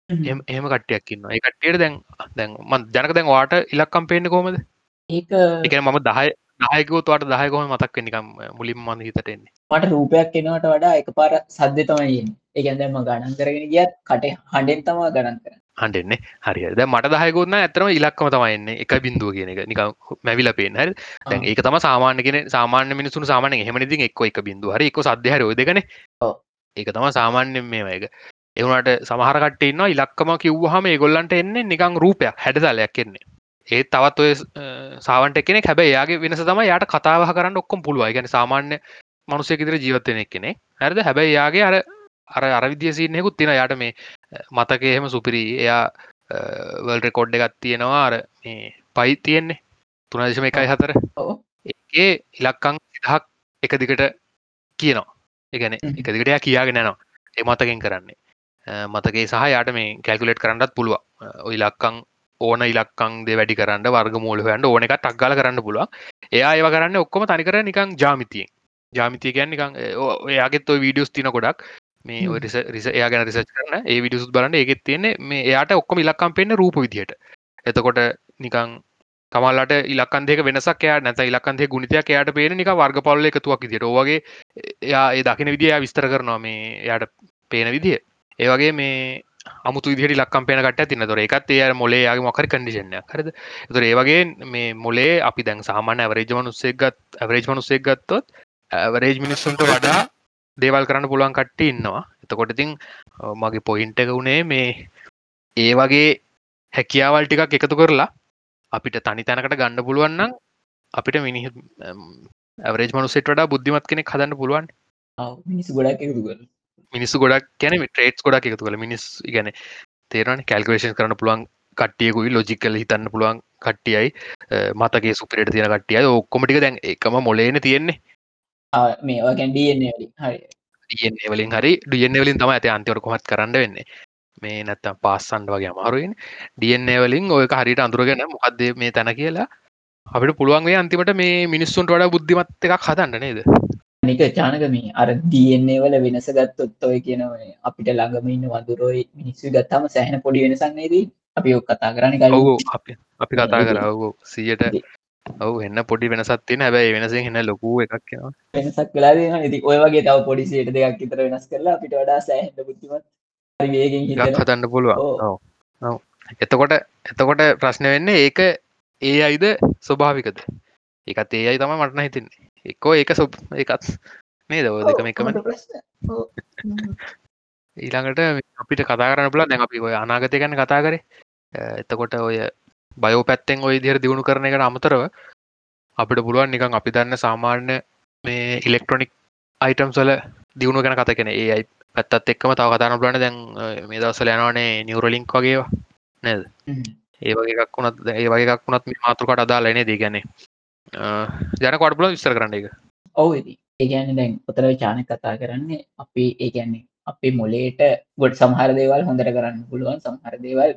එහම කට්ටයක් ඉන්න ඒ කට්ටියට දැන් දැන් මන් ජනක දැන් වාට ඉලක්කම් පේන්න කොමද ඒක එක මම දහය දායකෝතුවට දහයකොම මතක් නිකම් මුලින් මඳ හිතටෙන්නේ මට රූපයක් එනවට වඩා එක පාර සද්ධ තමයි ඒගැන්දම ගණන් කරගෙන ගියත් කට හඬෙන් තමා ගණන් කර හඩෙන්නේ හරි ද මට දහයකුන්න ඇතරම ඉලක්කම තමයින්නේ එක බින්දුව කියන එක. නික මැවිල පේන හරි දැන් ඒක තම සාමාන්‍යගෙන සාමාන්‍ය මිනිසුන් සාමාන හෙමනිති එක් එක බින්දු හරි එක සදහර ෝදගන ඒක තම සාමාන්‍යෙන් මේ එක. එවුණට සමහරකට ඉන්න ඉලක්කම කිව්හම ඒගොල්ලන්ට එන්නේ නිකං රූපයක් හැඩතලයක් එන්නේ ඒ තවත් ඔය සාවන්ට කෙනෙ හැබ යාගේ වෙනස තම යායට කතාව කරන්න ඔක්කොම් පුළුව ගැන සාමාන්‍ය මනුසයකිතර ජීවත්වයෙනෙක් කෙනෙ හැරද? හැබැයි යාගේ අර අර අරවිද්‍ය සිීනෙකුත් තින යට මේ මතක එහෙම සුපිරි එයා වල් රෙකෝඩ් එකත් තියෙනවා. අර මේ පයි තියෙන්නේ. තුනදශම එකයි හතර. ඒ ඉලක්කං දහක් එක දිකට කියනවා. එකන එක දිකට කියාගෙන නවා ඒ මතකෙන් කරන්නේ. මතකේ සහ යාට මේ කැල්කුලෙට් කරන්නත් පුළුව ඉලක්කං ඕන ඉලක්කං දෙ වැඩි කරන්න වර්ග මූල හන්න ඕන එක ටක්ගල කරන්න පුළුව එයා ඒව කරන්න ඔක්කොම තනිකර නිකං ජාමිතියෙන්. ජාමිතිය ගැන් නිකං ඔයාගෙත් ඔය වීඩියස් තින ගොඩක්. මේ රිස රිස එයා ගැන රිසච් කරන ඒ විඩියුස් බලන්න ඒගෙත් තියෙන්නේ මේ එයාට ඔක්කොම ඉලක්කම් පෙන්න්න රූප විදිහට එතකොට නිකං තමල්ලට ඉලක්කන් දෙක වෙනසක් යා නැත ඉලක්කන්දේ ගුණිතයක් එයාට පේන නික වර්ග පල්ල එකතුවක් විදිට ඔවගේ එයා ඒ දකින විදිහ විස්තර කරනවා මේ යායට පේන විදිහ ඒවගේ මේ අමුතු විදිහට ලක්කම් පේනකට තින තොර එකත් ඒ මොලේ යාගේ මොකර කඩිෂන්ය හරද තුර ඒවගේ මේ මොලේ අපි දැන් සාමාන්‍ය ඇවරේජ මනුස්සෙක්ගත් ඇවරේජ් මනුස්සෙක් ගත්තොත් ඇවරේජ් මිනිස්සුන්ට වඩා දේවල් කරන්න පුළුවන් කට්ට ඉන්නවා එතකොට ඉතින් මගේ පොයින්ට එක වුණේ මේ ඒ වගේ හැකියාවල් ටිකක් එකතු කරලා අපිට තනි තැනකට ගන්න පුළුවන්නම් අපිට මිනි ඇවරේජ් මනුසෙට වඩා බුද්ධිමත් කෙනෙක් හදන්න පුළුවන් මිනිස් ගොඩක් එකතු කර මිනිස්සු ගොඩක් කැන ට්‍රේට් ගොඩක් එකතු කළ මිනිස් ගැන තේරන කල්කවේෂන් කරන පුළුවන් කට්ටියකුයි ලොජිකල් හිතන්න පුළුවන් කට්ටියයි. මතගේ සුපිට තියෙන කට්ටිය ඔක්කොමටික දැන් එකම මොලේන තියෙන්නේ. මේවා ගැන් හරි. වලින් හරි. ඩියන්නේ වලින් තම ඇති අන්තිවට කොමත් කරන්න වෙන්නේ. මේ නැත්තම් පාස්සන්ඩ වගේ අමාරුවෙන් ඩන්නේ වලින් ඔය හරිට අඳුරගෙන මොකක්ද මේ තැන කියලා අපිට පුළුවන්ගේ අන්තිමට මේ මිනිස්සුන්ට වඩා බුද්ධිමත් එකක් හදන්න නේද නික චානක මේ අර දන්නේ වල වෙනස ගත්තොත් ඔය කියනව අපිට ළඟම ඉන්න වඳුරෝයි මිනිස්සු ගත්තම සෑහන පොඩි වෙනසන්නේදී අපි ඔක් කතා කරන්න කල අපි අපි කතා කරව සියට ඔව එන්න පොඩි වෙනසත් තින හැබැයි වෙනසිෙන් එන්න ලොකු එකක් කියෙනවා වෙනසක් කලා ති ඔය වගේ තව පොඩිසියට දෙයක් ඉතර වෙනස් කරලා අපිට වඩා සෑහට බුද්ධිමත් වේගෙන් හදන්න පුළුවන්. එතකොට එතකොට ප්‍රශ්න වෙන්නේ ඒක ඒ අයිද ස්වභාවිකද? ඒකත් ඒ අයි තම මටන හිතින්නේ එක්කෝ ඒක සොබ් එකත් මේ දව දෙකම එකම ඊළඟට අපිට කතා කරන පුල දැන් අපි ඔය අනාගතය ගැන කතා කරේ. එතකොට ඔය බයෝ පැත්තෙන් ඔය දිහර දියුණු කරන එකට අමතරව අපිට පුළුවන් නිකන් අපි දන්න සාමාන්‍ය මේ ඉලෙක්ට්‍රොනික් අයිටම් සල දියුණු ගැන කත කෙන ඒ අයි පැත්තත් එක්කම තව කතාන බලන දැන් මේ දවසල යනවානේ නිවරලින්ක් වගේවා නැද? ඒ වගේ එකක් වුණත් ඒ වගේ එකක් වුණත් මාතෘකට අදා ලනේ දී ගැනේ ජන කොඩ්බල විස්තර කරන්න එක ඔව ඒගැන දැන් පොතර චාන කතා කරන්නේ අපි ඒගැන්නේ අපි මොලේට ගොඩ සමහර දේවල් හොඳට කරන්න පුළුවන් සමහර දේවල්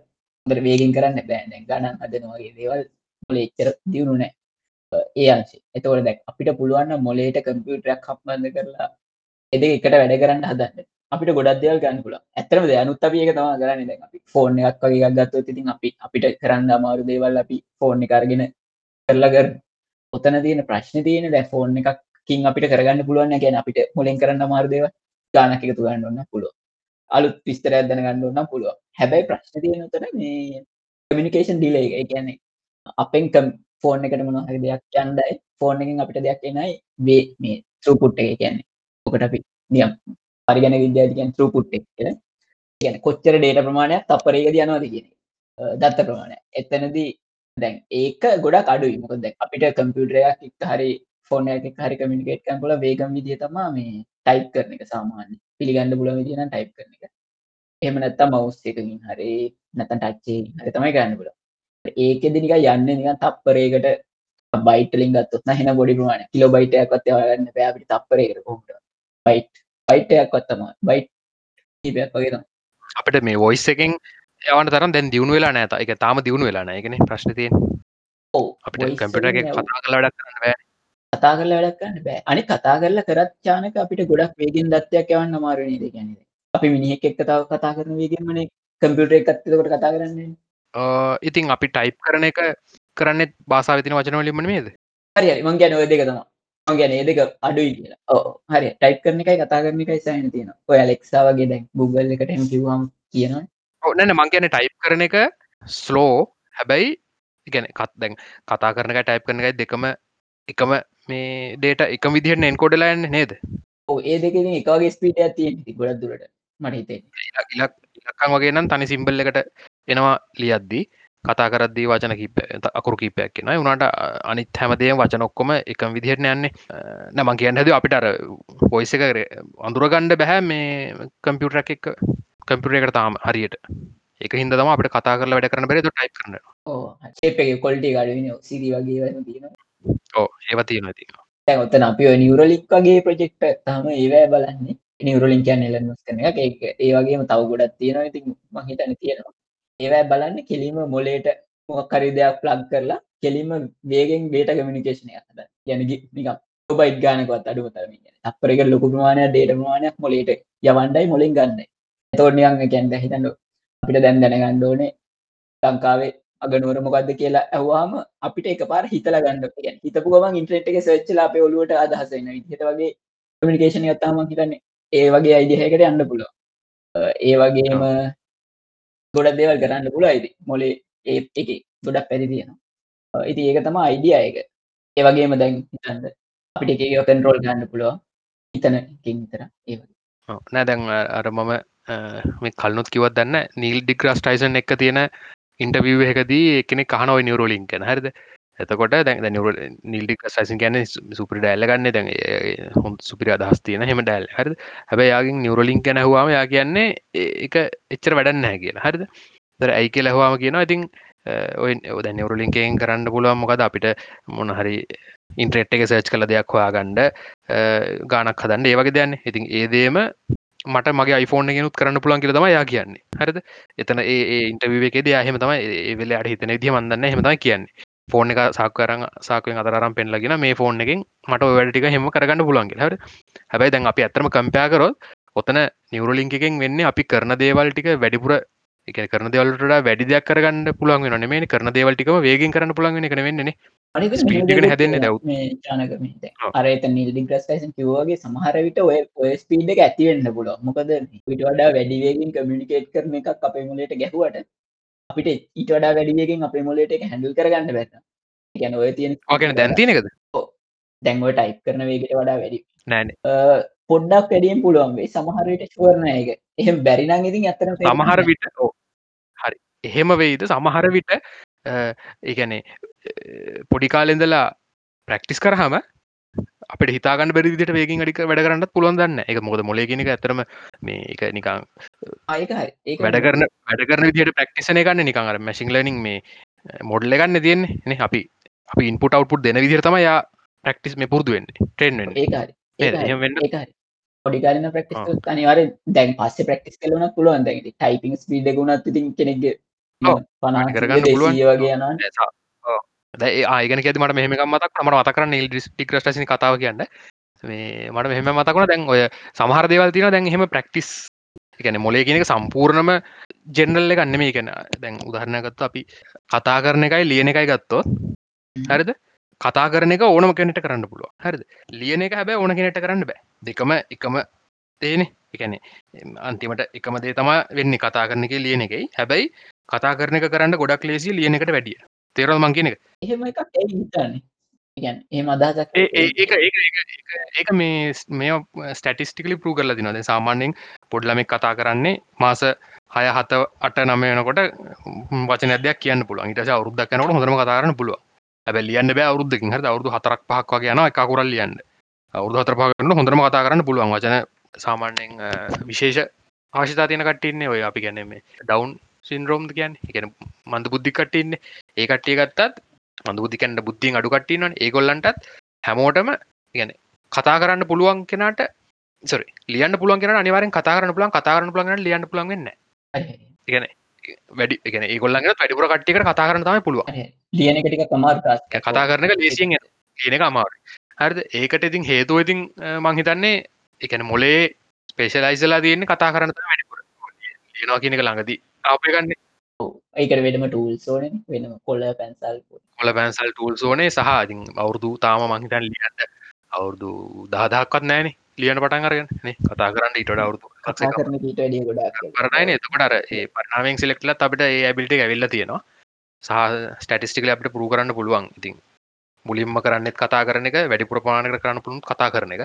හොඳට වේගෙන් කරන්න බෑන ගණන් හදනවාගේ දේවල් මොල එච්චර දියුණු නෑ. ඒ අංශේ එතකොට දැක් අපිට පුළුවන්න මොලේට කම්පියුටරයක් හම්බන්ධ කරලා එද එකට වැඩ කරන්න හදන්න. අපිට ගොඩක් දෙවල් ගන්න පුල ඇතරම දයනුත් අපික තම කරන්න. දැ අපි ෆෝර්න එකක් වගේ ගත්ත ඉතින් අපි අපිට කරන්න අමාරු දේවල් අපි ෆෝර්න් එකරගෙන කරලගර ඔතන තියෙන ප්‍රශ්න තියෙන දැ ෆෝර්න් එකකින් අපිට කරගන්න පුළුවන් ගැන අපිට මුලින් කරන්න අමාරුදේව ගානක එකතු ගන්න ඔන්න පුළුව අලුත් විස්තර ඇදන ගන්න ඔන්න පුළුව හැබැයි ප්‍රශ්න තියෙන උතන මේ කමිනිකේෂන් ඩිලේ එක. කියන්නේ අපෙන් ෆෝර්න් එකට මොන හරි දෙයක් යන්දයි ෆෝර්න් එකින් අපිට දෙයක් එනයි වේ මේ සුපුට් එක. කියන්නේ ඔකට අපි නියම් පරිගන විද්‍යාතිකන් ත්‍රපුට් එක. කියන කොච්චර ඩේට ප්‍රමාණයක් තපරේක යනවාද කියන දත්ත ප්‍රමාණය එතනදී දැන් ඒක ගොඩක් අඩුයි. මොකද අපිට කම්පියුටරයක් එක් හරි ෆෝන එක හරි කමිනිකේට් කන් කොල වේගම් විදිිය තමා මේ ටයිප් කරන එක සාමාන්‍ය පිළිගන්න පුල විදින ටයිප් කරන එක. එහම නැත්තා මවස් එකකින් හරි නැතන් ටච්චේ හරි තමයි ගන්න පුල ඒක දිනික යන්න නිකන් තප්පරේකට බයිටලින් ගත්තුත් හෙන බොඩි ප්‍රමාණ කිලෝ බයිටයක් වත් ගන්න පැපිට තප්පරේකට කොමට බයිට් බයිටයක් කොත්තම බයිට් පයක් වගේ අපිට මේ වොයිස් එකෙන් යවන තරම් දැන් දියුණු වෙලා නෑත එක තාම දියුණු වෙලා නෑගෙන ප්‍රශ්නතිය අපිට කම්පිට කතා කළ වැඩක් කරන්න බෑ කතා කරලා වැඩක් කරන්න බෑ. අනි කතා කරලා කරත් චානක අපිට ගොඩක් වේගෙන් දත්තයක් යවන්න අමාරුණේද ගැනද අපි මිනිහෙක් එක් කතාව කතා කරන වේගෙන්මන කම්පියුටර එකත්තකොට කතා කරන්නේ ඉතින් අපි ටයිප් කරන එක කරන්න බාසා විතින වචනවලින්ම නේද හරි මං ගැන ඔය දෙක තම ගැන දෙක අඩුයි කියලා. ඕ හරි. ටයිප් කරන එකයි කතා කරන එකයි සයින තියෙන ඔය ලෙක්සා වගේ දැන් Google එකට හෙම කිව්වම් කියනවා ඔන්නන මං ගැන ටයිප් කරන එක ස්ලෝ හැබැයි ගැන කත් දැන් කතා කරනක ටයිප් කරන එකයි දෙකම එකම මේ ඩේට එක විදිහට එන්කොඩලන්න නේද? ඒ දෙක එකගේ ස්පීට ඇතිය ගොඩක් දුරට මට හිතේ ඉලක්කන් වගේ නම් තනි සිම්බල් එකට එනවා ලියද්දී කතා කරද්දී වචන කිප අකුරු කීපයක් කියෙන උනට අනිත් හැමදේ වචන ඔක්කොම එකම විදිහට යන්නේ. නමන් කියන්න හැද අපිට අර පොයිස එක අඳුරගණ්ඩ බැහැ මේ කම්පියුටර එක කම්පියුටර එකට තාම හරියට. එක හිද තම අපට කතා කරලා වැඩ කරන බෙරතු ටයි් කරන ඒපේ කොල්ටි ගඩන සිරි වගේ ඕ ඒව තියෙන තියෙන ඔත්තන අපි නිවරලික් වගේ ප්‍රජෙක්ට තම ඒවෑ බලන්නේ. නිවරලින් කියන්න එලන්නස් කන එක ඒ වගේම තව ගොඩත් තියෙනවා. ඉතින් මහිතන තියෙනවා. ඒවැ බලන්න කෙලීම මොලේට මොකරි දෙයක් ප්ලග් කරලා කෙලිම වේගෙන් බේට කමිනිකේෂනය හද යනග නික බයිත් ගානකවත් අඩුව තරම අපරක ලොකු ප්‍රමාණය ඩේට ප්‍රමාණයක් මොලේට යවන්ඩයි මොලින් ගන්න තෝර්නියන් කැන්ද හිතන්න අපිට දැන් දැනගන්න ඕනේ ලංකාවේ අගනුවර මොකක්ද කියලා ඇවාම අපිට එක පාර හිතල ගන්න හිතපු ගමන් ඉන්ට්‍රේට් එක සච්චලා අපේ ඔලුවට අදහසන්න හිත වගේ කමිනිකේෂන යත්තාම හිතන්නේ ඒ වගේ අයිදිහයකට යන්න පුලො ඒ වගේම ගොඩ දෙවල් කරන්න පුල අයිති මොලේ ඒ එක ගොඩක් පැරි තියෙනවා. ඉති ඒක තම අයිඩිය එක. ඒවගේම දැන් හිතන්ද අපිට එක කන්රෝල් ගන්න පුළුව හිතන කින්තර ඒ නෑ දැන් අර මම මේ කල්නුත් කිවත් දන්න නීල් ඩික්‍රස් ටයිසන් එක තියෙන ඉන්ටවිව එකදී එකනෙ කහනව නිවරෝලින් කැන හරිද? එතකොට දැන් නිල්ඩික් සයිසින් ගැන සුපරි ඩැල්ලගන්න දැන් හොන් සුපිරි අදහස් තියෙන හෙම ඩැල් හරි හැබැ යාගින් නිවරලින් ගැන හවාම යා කියන්නේ එක එච්චර වැඩන්න හැ කියලා. හරිද? දර ඇයි කියල හවාම කියන ඉතින් ඔය ඔද නිවරලින්කෙන් කරන්න පුළුවන් මොකද? අපිට මොන හරි ඉන්ට්‍රෙට් එක සර්ච් කළ දෙයක් හොයා ගණ්ඩ ගානක් හදන්න. ඒවගේ දන්න ඉතින් ඒදේම මට මගේ iPhoneෆෝන් ගෙනුත් කරන්න පුළන් කියල තම යා කියන්නේ. හරිද? එතන ඒ ඉන්ටවිවේකේ දයාහෙම තම ඒවෙල අට හිතන දිය මන්දන්න හෙමතයි කියන්නේ. ෆෝන් එක සාකරන් සාකෙන් අතරම් පෙන්ලගෙන මේ ෆෝන් එකින් මට වැඩටික හෙම කරගන්න පුලන්ගේ හර හැබයි දැන් අපි ඇතරම කම්පයාකරොත් ඔතන නිවරලින්කෙන් වෙන්න අපි කරන දේවල් ටික වැඩිපුර එක කරන දෙවලට වැඩි දෙයක් කරගන්න පුළුවන් වෙන මේ කරන දේවල්ටික වේගෙන් කරන්න පුළන් එක වෙන්නේ ස්පීඩ හැදන්න දැව අරත නිල්ඩි ග්‍රස්ටයිසන් කිව්වගේ සමහර විට ඔය ඔය ස්පීඩ් එක ඇතිවෙන්න පුල මොකද විට වඩා වැඩිවේගෙන් කමිනිකේට් කරන එකක් අපේ මුලට ගැහුවට අපිට ඊට වඩා වැඩියකින් අපේ මොලට එක හැඳල් කරගන්න බැත ගැන ඔය තියෙන ඕගෙන දැන්තිනකද දැන්ව ටයිප් කරන වේකට වඩා වැඩි. නෑන පොඩ්ඩක් වැඩියෙන් පුළුවන්ගේ සමහරයට ශවරණ එක එහෙම බැරිනං ඉතින් ඇතන සමහර විට හරි. එහෙම වෙයිද? සමහර විට ඒගැනේ පොඩිකාලෙන්දලා ප්‍රක්ටිස් කරහම අපට හිතාගන්න බැරි විදිට වේගින් අඩික වැඩ කරන්නත් පුළුවන් දන්න එක මොද මොලගෙනක ඇතරම මේ එක නිකං වැඩ කරන වැඩ කරන විදිට ප්‍රක්ටිසන ගන්න නිකං අර මැසිං ලනිින් මේ මොඩල්ල ගන්න තියෙන්නේ අපි අපි ඉන්පුට අවුපුට දෙන විදිරතම යා ප්‍රක්ටිස් මේ පුරදුවෙන් ටෙන් පොඩිකාරන ප්‍රක්ටිස් අනිවර දැන් පස්ස ප්‍රක්ටිස් කලන පුළුවන්. දැ ටයිපිං ස්පීඩ ගුණත් ති කෙනෙක්ගේ පනා කරගන්න පුළුවන්. ආයගෙන ඇති මට මෙහම මතක් මට මතකර නිල් ටික් රස්ටසි කතාව කියන්න. මේ මට මෙහම මතකුණ දැන් ඔය සමහර දේවල් තින දැන් එහෙම ප්‍රක්ටිස් ගැන මොලේ කියනක සම්පූර්ණම ජෙනරල්ල ගන්න මේ කැන දැන් උදාහරණගත්ත අපි කතා කරන එකයි ලියන එකයි ගත්තොත් හරිද? කතා කරන එක ඕනම කෙනෙට කරන්න පුළුව හරිද? ලියන එක හැබැ ඕන කෙනෙට කරන්න බෑ. දෙකම එකම තේනෙ එකනේ අන්තිමට එකම දේ තම වෙන්න කතා කරන එක ලියන එකයි හැබැයි කතා කරන එක කරන්න ගොඩක් ලේසි ලියන එකට වැඩිය. තේරල් මං කියන එක? එහෙම එකක් ඇයි හිතන්නේ. ගැන් එහම අදහසක් ඒ ඒක මේ මේ ස්ටටිස්ටිකලි පරු කරලා දිනද සාමාන්‍යෙන් පොඩ්ලමෙක් කතා කරන්නේ මාස හය හත අට නම වෙනකොට වචන දෙයක් කියන්න පුළ ඉට අවරුද්ද කනට හොඳම කතාරන්න පුළුව ඇබ ලියන්න බෑ අවරුද්දකින්. හට අවුදු හතරක් පහක් වගේ යන එක කුරල් ලියන්න. අවුදු හතර පහකට හොඳම කතා කරන්න පුළුවන්. වචන සාමාන්‍යෙන් විශේෂ ආශිතා තියෙන කට්ටන්නේ ඔය. අපි ගැන මේ ඩවන්් සින්රෝම් කියන් එකන මන්ද බුද්ධි කට්ටන්නේ ඒ කට්ටිය ගත්තත් මඳ බුද්ධිකන්ට බුද්ධියෙන් අඩු කට්ටිනන් ඒගොල්ලන්ටත් හැමෝටම ගැන කතා කරන්න පුළුවන් කෙනට සොරි ලියන්න පුළුවන් කෙන අනිවාරෙන් කතා කරන්න පුලන් කතා කරන්න පුළන් ලියන්න පුළන්ගන්න ඉගන වැඩි එකන ඒගොල්ලන් වැඩිපුර කට්ටික කතා කරන තම පුළුව ලියන එකට කමාර කතා කරන ලේසියෙන් කියන අමාරු හරිද? ඒකට ඉතින් හේතුව ඉතින් මංහිතන්නේ එකන මොලේ ස්පේෂලයිසලා තියන්නේ කතා කරන්න වැඩිපුර. ලියනවා කියන එක ළඟදී අපගන්නේ ඒකට වෙනම ටූල් සෝන වෙනම කොල්ල පැන්සල් කොල පැන්සල් ටූල් සෝනේ සහතින් අවුරදු තාම මංහිතන් ලියන්න අවුරදු දහදක්වත් නෑන ලියන පටන් අරගෙන කතා කරන්න ඉට අවුරදු කරනයි එතකට අර ඒ පරනාවෙන් සිලෙක්ටල අපට ඒ ඇබිලිට ඇවිල්ල තියෙනවා. සහ ස්ටටිස්ටිකල අපට පුරු කරන්න පුළුවන්. ඉතින් මුලින්ම කරන්නෙත් කතා කරන එක වැඩි පුරපාණක කරන්න පුළුවන් කතා කරන එක.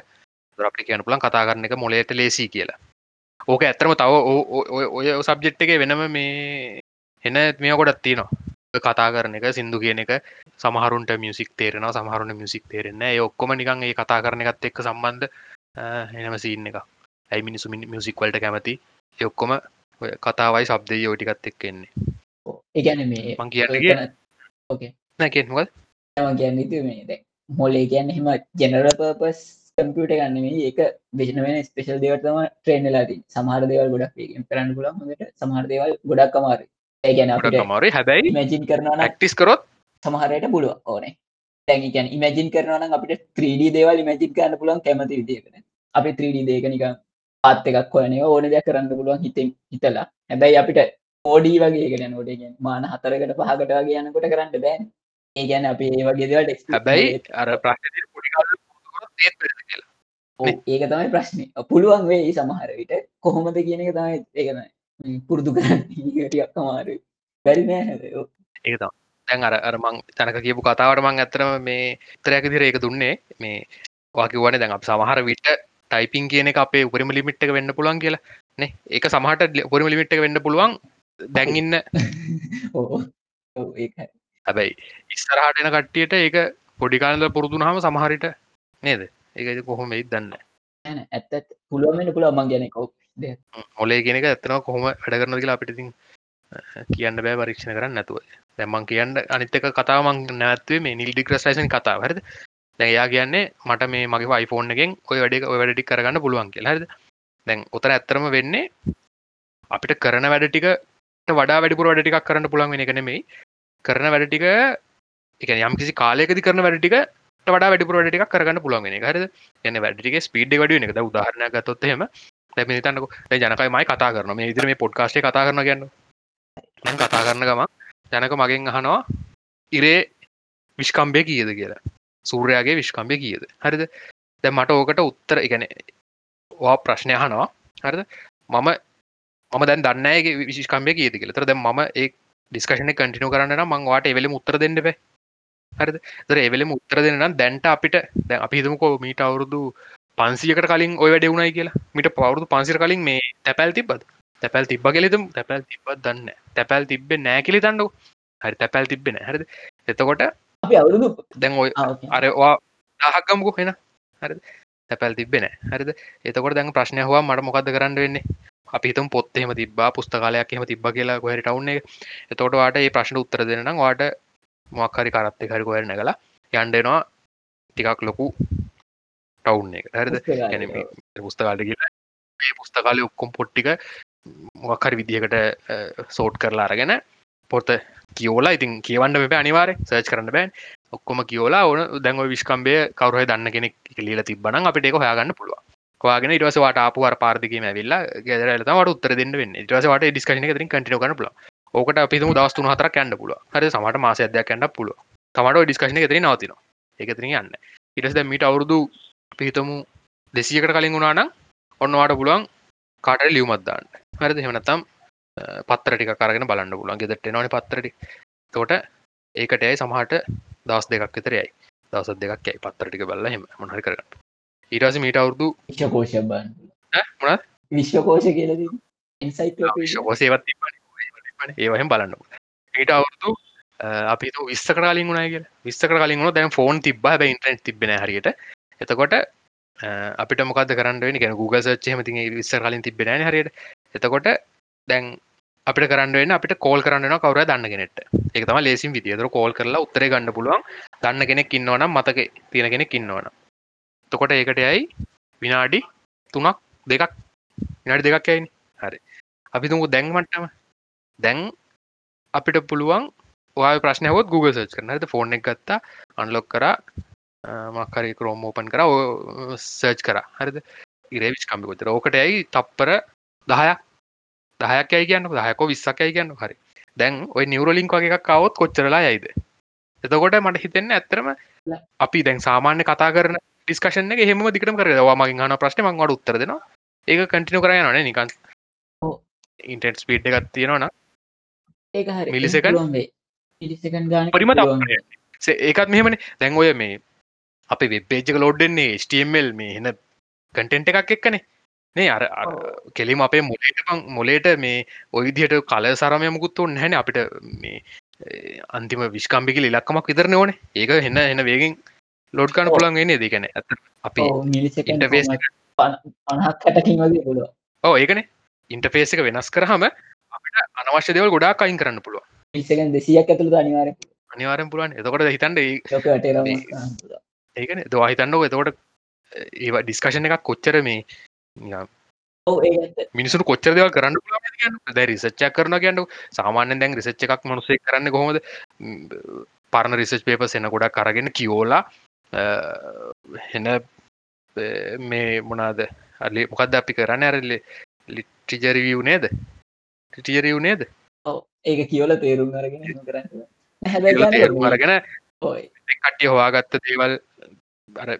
අපට කියන පුලන් කතා කරන එක මොලේට ලේසි කියලා ඕක ඇත්තරම තව ඔය සබ්ජෙට් එක වෙනම මේ එන මේ ගොඩත් තියනවා. කතා කරන එක සිින්දු කියන එක. සමහරුන්ට මියසික් තේරෙන සමහරුණ මියසික් තේරෙන්න ඔක්කොම නිකන් ඒ කතා කරන එකත් එක්ක සම්බන්ධ එනම සීන් එක ඇයි මිනිසු මියසික් වලට කැමති? ඔක්කොම කතාවයි සබ්දය යෝටිකත් එක්ක එන්නේ. ඒගැන මේ මං කියන්න ඕකේ නැකෙන්වල් කියන්න මේ දැ මොලේ කියන්න එහෙම ජෙනරල් පර්පස් කම්පියට ගන්න මේ ඒක විෂන වෙන ස්පේශල් දේවටම ට්‍රේන්ලාදී සමහර දේවල් ගොඩක් කරන්න පුලන් හොට සමහර දේවල් ගොඩක් අමාර ඒගැන මරි හැබැයි මැජින් කරනවා ක්ටිස් කරොත් සමහරයට පුළුව ඕනේ තැන් ඉමජින් කරන අපිට 3D දේවල් මැජින් කරන්න පුලන් කැමති විදිකන අපි 3D දේක නිකම් පාත් එකක් හොයනේ ඕන දෙයක් කරන්න පුළුවන් හිතෙන් හිතලා. හැබැයි අපිට ඕඩී වගේ ගෙන නොටගෙන් මාන හතරකට පහකට වගේ යනකොට කරන්න බෑන්. ඒ ගැන අපි ඒ වගේ දේවල් හැබැයි අර ප්‍රශ්න ඒක තමයි ප්‍රශ්නය පුළුවන් වේ සමහර විට. කොහොමද කියන එක තමයි ඒකන පුරුදු කරන්න. ටියක් අමාරු බැරි නෑ ඒක තම දැන් අර අර මං තැනක කියපු කතාවට මං ඇතරම මේ තරයක දිර ඒක දුන්නේ. මේ වාකිවන දැන් අප සමහර විට ටයිපින් කියන අපේ උපරිම ලිමිට් එක වෙන්න පුළුවන් කියලා. නේ? ඒක සමහට උපරිම ලිමිට් එක වෙන්න පුළුවන්. දැන්ඉන්න හැබැයි ඉස්සරහට එන කට්ටියට ඒක පොඩිකාලද පුරුදුනාම සමහරිට නේද? ඒක කොහොම එයි දන්න ඇත්ත පුළුවන්න්න පුළුව මං ගැන කෝ ඔලේ ගෙනක ඇත්තනවා කොහොම වැඩ කරන කියලා අපිටිතින් කියන්න බෑ පරීක්ෂණ කරන්න නැතුව. දැමන් කියන්න අනිතක කතාමං නැත්වේ මේ නිල් ඩික්‍රස්ටයිසන් කතාව. හරද? දැයා කියන්නේ මට මේ මගේ වයිෆෝන් එකෙන් ඔය වැඩ ඔය වැඩටි කරගන්න පුළුවන් කියලා. හරිද? දැන් උතර ඇත්තරම වෙන්නේ අපිට කරන වැඩ ටිකට වඩා වැඩිපුර වැඩ ටිකක් කරන්න පුළුවන් වෙන එක නෙමෙයි. කරන වැඩ ටික එක යම් කිසි කාලයකදි කරන වැඩ ටික වඩා වැඩිපුර වැඩ ටිකක් කරගන්න පුළුවන් වෙන එක. හරිද? එන්න වැඩටික ස්පීඩ් වැඩ වෙන එක. උදාහරණයක් ගත්තොත් එහෙම දැම තන්නක ජනකයි මයි කතා කරන මේ ඉදිර මේ පොඩ්කාස්ටේ කතා කරන ගන්න කතා කරන ගම ජනක මගෙන් අහනවා ඉරේ විශ්කම්බය කියද කියලා? සූර්යාගේ විශ්කම්බය කියද? හරිද? දැ මට ඕකට උත්තර ඉගැන වා ප්‍රශ්නය අහනවා. හරිද? මම මම දැන් දන්නගේ විශිකම්ය කියද කියල. තර දැ ම ඒ ඩිස්කශන කටිනු කරන්න මංවාට එවෙල උත්තර දෙන්න බෑ. හරිද? දර එවෙලම උත්තර දෙන්නම් දැන්ට අපිට දැ අපි හිතමකෝ මීට අවුරුදු පන්සියකට කලින් ඔය වැඩෙවුණයි කියලා. මිට පවරුදු පන්සිර කලින් මේ තැපැල් තිබ්බද? තැපැල් තිබ්බ කෙලෙතුම් තැපැල් තිබ්බත් දන්න තැපැල් තිබ්බ නෑකිලි තන්නු හරි තැපැල් තිබෙන හරිද? එතකොට අපි අවුරුදු දැන් ඔය අරවා දහක්ගමුකු වෙන හරි තැපැල් තිබෙන හරිද? එතකොට දැන් ප්‍රශ්නය හවා මට මොකද කරන්න වෙන්නේ? අපිතුම් පොත්තෙම තිබා පුස්තකාලයක් එම තිබ කියලා කොහරි ටවුන්නේ එතකොට වාට ඒ ප්‍රශ්න උත්තර දෙන්න වාට මොක්හරි කරත්ත හරි කොහරන කලා යන්ඩෙනවා ටිකක් ලොකු ටවුන් එක හරිද? පුස්තකාලට කියලා ඒ පුස්තකාලය ඔක්කොම් පොට්ටික මොක්හරි විදිහකට සෝට් කරලා අරගෙන පොත කියෝලා ඉතින් කියවන්න බ අනිවාර සර්ච් කරන්න බෑන්. ඔක්කොම කියෝලා ඕන දැන්ව විශ්කම්බය කවරහ දන්න කෙනෙක් ලියල තිබන අපිට එක හයාගන්න පුළුව වාගෙන ඉටවසවාට ආපුවර පාර්දිකම ඇවිල්ල ගෙදරලතවට උත්තර දෙන්න වෙන්න. ඉටවසට ඩිස්කශන රින් කටින පුල ඕකට අපි දස්තු හතර කැන්න පුල හරි සමට මාස අදයක් කැන්න පුල තමට ඩිස්කශන ෙතර නවතින එකතරින් යන්න ඉටස් දැ මිට අවුරුදු පිහිතමු දෙසියකට කලින් වුණානම් ඔන්නවාට පුළුවන් කාට ලියවමත්දාන්න හරිද? හෙමනතම් පත්තර ටික කරගෙන බලන්න පුලන් ගෙදට නොන පත්තරටි තෝට ඒකට ඇයි සමහට දස් දෙකක් විතරයයි දවස දෙකක් ඇයි පත්තර ටික බල්ල හෙම මොහරි කරගන්න. ඊටස මීට අවුරදු විශ්වකෝෂ බන් විශ්වකෝෂ කියලද ඉන්සයිකලෝපීඩියා. ශෝසේවත් ඒවහෙම බලන්න ඊට අවුරදු අපි විස්ස කරලින් වුණයි කිය විස්ස කලින් වුණ දැන් ෆෝන් තිබ බ ඉන්ටනෙට් තිබෙන හරියට. එතකොට අපිට මොකද කරන්න ගැ Google සච්චහම ති විස්ස කලින් තිබෙන හරියට. එතකොට දැන් අපිට කරන්න අපිට කෝල් කරන්න කවර දන්නගෙනෙට එක තම ලේසින් විදිියතර කෝල් කරලා උත්තර ගන්න පුළුවන්. දන්න කෙනෙක් ඉන්නවනම් මතක තියෙන කෙනෙක් ඉන්නවන තකොට ඒකට යයි විනාඩි තුනක් දෙකක්. විනාඩි දෙකක් යයිනි. හරි. අපි තුමු දැන්මටම දැන් අපිට පුළුවන් ඔය ප්‍රශ්නයවත් Google සච් කරන හත ෆෝන් එක ගත්තා අන්ලොක් කර මක්කරි කරෝම් ඕපන් කර සර්ච් කර. හරිද? ඉරේවිච් කම්පිකොතර ඕකට ඇයි තප්පර දහයක්? දහයක් ඇයි කියන්න දහයකෝ විස්සක් ඇයි කියන්න හරි. දැන් ඔය නිවරලින්ක් වගේ එකක් කවොත් කොච්චරලා යයිද? එතකොට මට හිතෙන්න ඇත්තරම අපි දැන් සාමාන්‍ය කතා කරන ඩිස්කශන එක හෙම දිකට කර වාමගින් හන ප්‍රශ්න මංවට උත්තර දෙෙන ඒක කටිනු කර යන නිකන්? ඔව්. ඉන්ටෙට් ස්පීට් එකත් තියෙනවන ඒක හරි මිලිසෙකන්ඩ්? පුළුවන් වෙයි. මිලිසෙකන්ඩ් ගානක් පරිම පුළුවන් තප්පරය. ඒකත් මෙහමන. දැන් ඔය මේ අප වෙබ්පේජක ලෝඩ්ඩෙන්නේ ස්ටම්ල් මේ එන කටෙන්ට එකක් එක්කනේ. නේ? අර. කෙලිම අපේ මොලේට මොලේට මේ ඔයිදිහට කල සරමයමකුත් ඔන්න හැන අපිට මේ අන්තිම විශ්කම්පිකි ඉලක්කමක් විතරන ඕන. ඒක එන්න එන්න වේගෙන් ලෝඩ්කන. පුළන් න්නේ දෙකන ඇත අපි ඔව් මිලිසෙකන්ඩ් interface කොහොමද? පන- 50ක් 60කින් වගේ පුළුවන්. ඕ ඒකන. ඉන්ටෆේස් එක වෙනස් කරහම අනවශ්‍ය දෙවල් ගොඩා අයින් කරන්න පුළුව මිලිසෙකන්ඩ් 200ක් ඇතුළත අනිවාර්යෙන්. අනිවාරෙන් පුළුවන්. එතකොට හිතන්ට. ඒකන දවා හිතන්නක එතකොට ඒ ඩිස්කශන එකක් කොච්චර මේ. මිනිසු කොච්චර දෙවල් කරන්න ද රිසච්චක් කරන කියන්නු සාමාන්‍යෙන් දැන් රිසච්ච එකක් මනුසේ කරන්න කොහොමද? පරණ රිසච් පේප එන ගොඩක් කරගෙන කියෝලා හෙන මේ මොනාද? අලි මොකක්ද අපි කරන්න? ඇරල්ල ලිටිජරිවිය් නේද ටිටියරිව් නේද? ඔව්. ඒක කියවල තේරුම් අරගෙන කරන්න. අරගෙන කට්ටිය හවාගත්ත දේවල්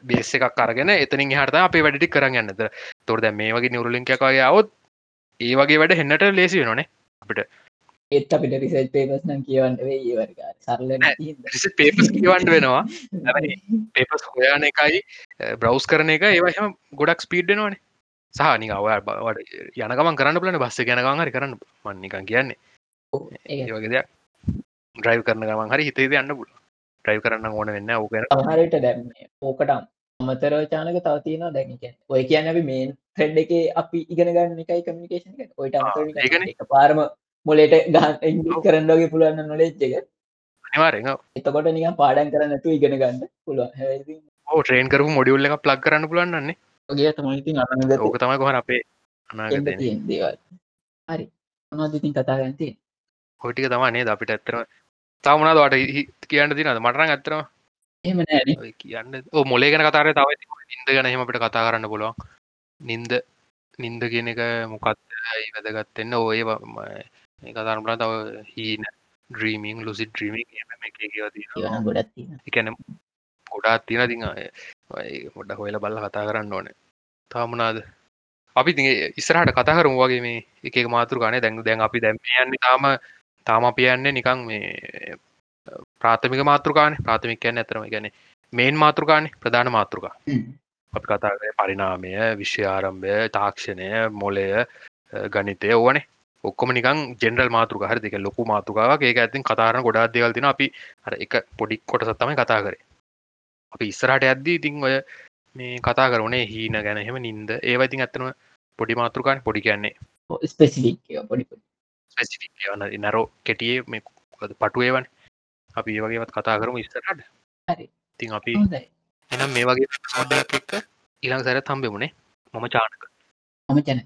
බේස එකක් අරගෙන එතනින් හට අපේ වැඩටි කරන්න යන්නද තොර දැ මේ වගේ නිවරලින්කයක් වගේ අවුත් ඒ වගේ වැඩ හෙන්නට ලේසි නොනේ අපිට. ඒත් අපිට රිසර්ච් පේපර්ස් නම් කියවන්න වෙයි ඒ වගේ සරල පේපස් කියවන්ට වෙනවා. පේපස් හොයාන එකයි බ්‍රවස් කරන එක ඒවහම ගොඩක් ස්පීඩ්නවානේ සහනි අව බවට යනකම කරන්න බලන බස්ස ගැනගන් හරි කරන්න මන්නිකන් කියන්නේ. ඒ වගේ දෙයක්. ඩ්‍රයිව් කරන ගමන් හරි හිතේද යන්න පුල ඩ්‍රයිව් කරන්න ඕන වෙන්න ඕකන සමහරට දැන් මේ ඕකට අමතරව චානක තව තියෙනවා දැන් ඒ කියන්නේ. ඔය කියන්නේ අපි මේන් ත්‍රෙඩ් එකේ අපි ඉගෙන ගන්න එකයි කමියුනිකේෂන් එක ඔයිට පාරම මොලේට ගහන්න ඉංග්‍රීසි කරන්න වගේ පුළුවන් නොලෙජ් එක. අනිවාරෙන් එතකොට නිකන් පාඩම් කරන්න නැතුව ඉගෙන ගන්න පුළුවන්. ඕ ට්‍රේන් කරපු මොඩියුල්ල එක ප්ලක් කරන්න පුලන්නන්නේ ඔගේ තමයි ඉතින් අරගත ඕක තමයි කොහර අපේ දේවල්. හරි. මොනවද ඉතින් කතා ගන්න තියෙන්නේ? හොටික තමනේ ද අපිට ඇතරම තවමනාද වට කියන්න තිනද එහෙම නෑනේ. ඔය කියන්න මොලේ ගැන කතාරය තව නින්ද ගැන හෙමට කතා කරන්න පුළුවන්. නින්ද නින්ද කියන එක මොකක්යි වැදගත්තෙන්න ඔය කතාරම් බල තව හීන ද්‍රීමිං ලුසි තියෙනවා. එකන ගොඩාත් තියෙන ති ගොඩ හොයල බල්ල කතා කරන්න ඕන. තාමනාද අපි ති ඉස්සරහට කතා කරමු වගේ මේ එක මාතුර ගන දැන් දැන් අපි දැම්යන්න තාම තාම අපි යන්නේ නිකං මේ ප්‍රාථමික මාතෘකාන ප්‍රාථමික කියන්න ඇතරම ගැන මේන් මාතෘකානේ ප්‍රධාන මාතෘකා. අපි කතා පරිනාමය විශ්‍ය ආරම්භය තාක්ෂණය මොලය ගනිතය ඕනේ ඔක්කොම නිකන් ජෙනරල් මාතෘක හරි දෙක ලොකු මාතෘකාවක්. ඒක ඇතින් කතාරන ගොඩා දෙවල් තින අපි එක පොඩික් කොට සත්තමයි කතා කරේ අපි ඉස්සරහට ඇද්දී ඉතින් ඔය මේ කතා කරුණේ හීන ගැන හෙම නින්ද. ඒවයිතින් ඇත්තනම පොඩි මාතෘකාන පොඩි කියන්නේ. ස්පෙසිෆික් ඒවා පොඩි පොඩි. ස්පෙසිික් යන නරෝ කෙටියේ මේ පටුවේවන් අපි ඒ වගේවත් කතා කරමු ඉස්සරට හරි. තින් අපි හොඳයි. එනම් මේ වගේ මොඩක් එක්ක? ඉළං සැර තම්බෙමුණේ මම චානක. මම චැන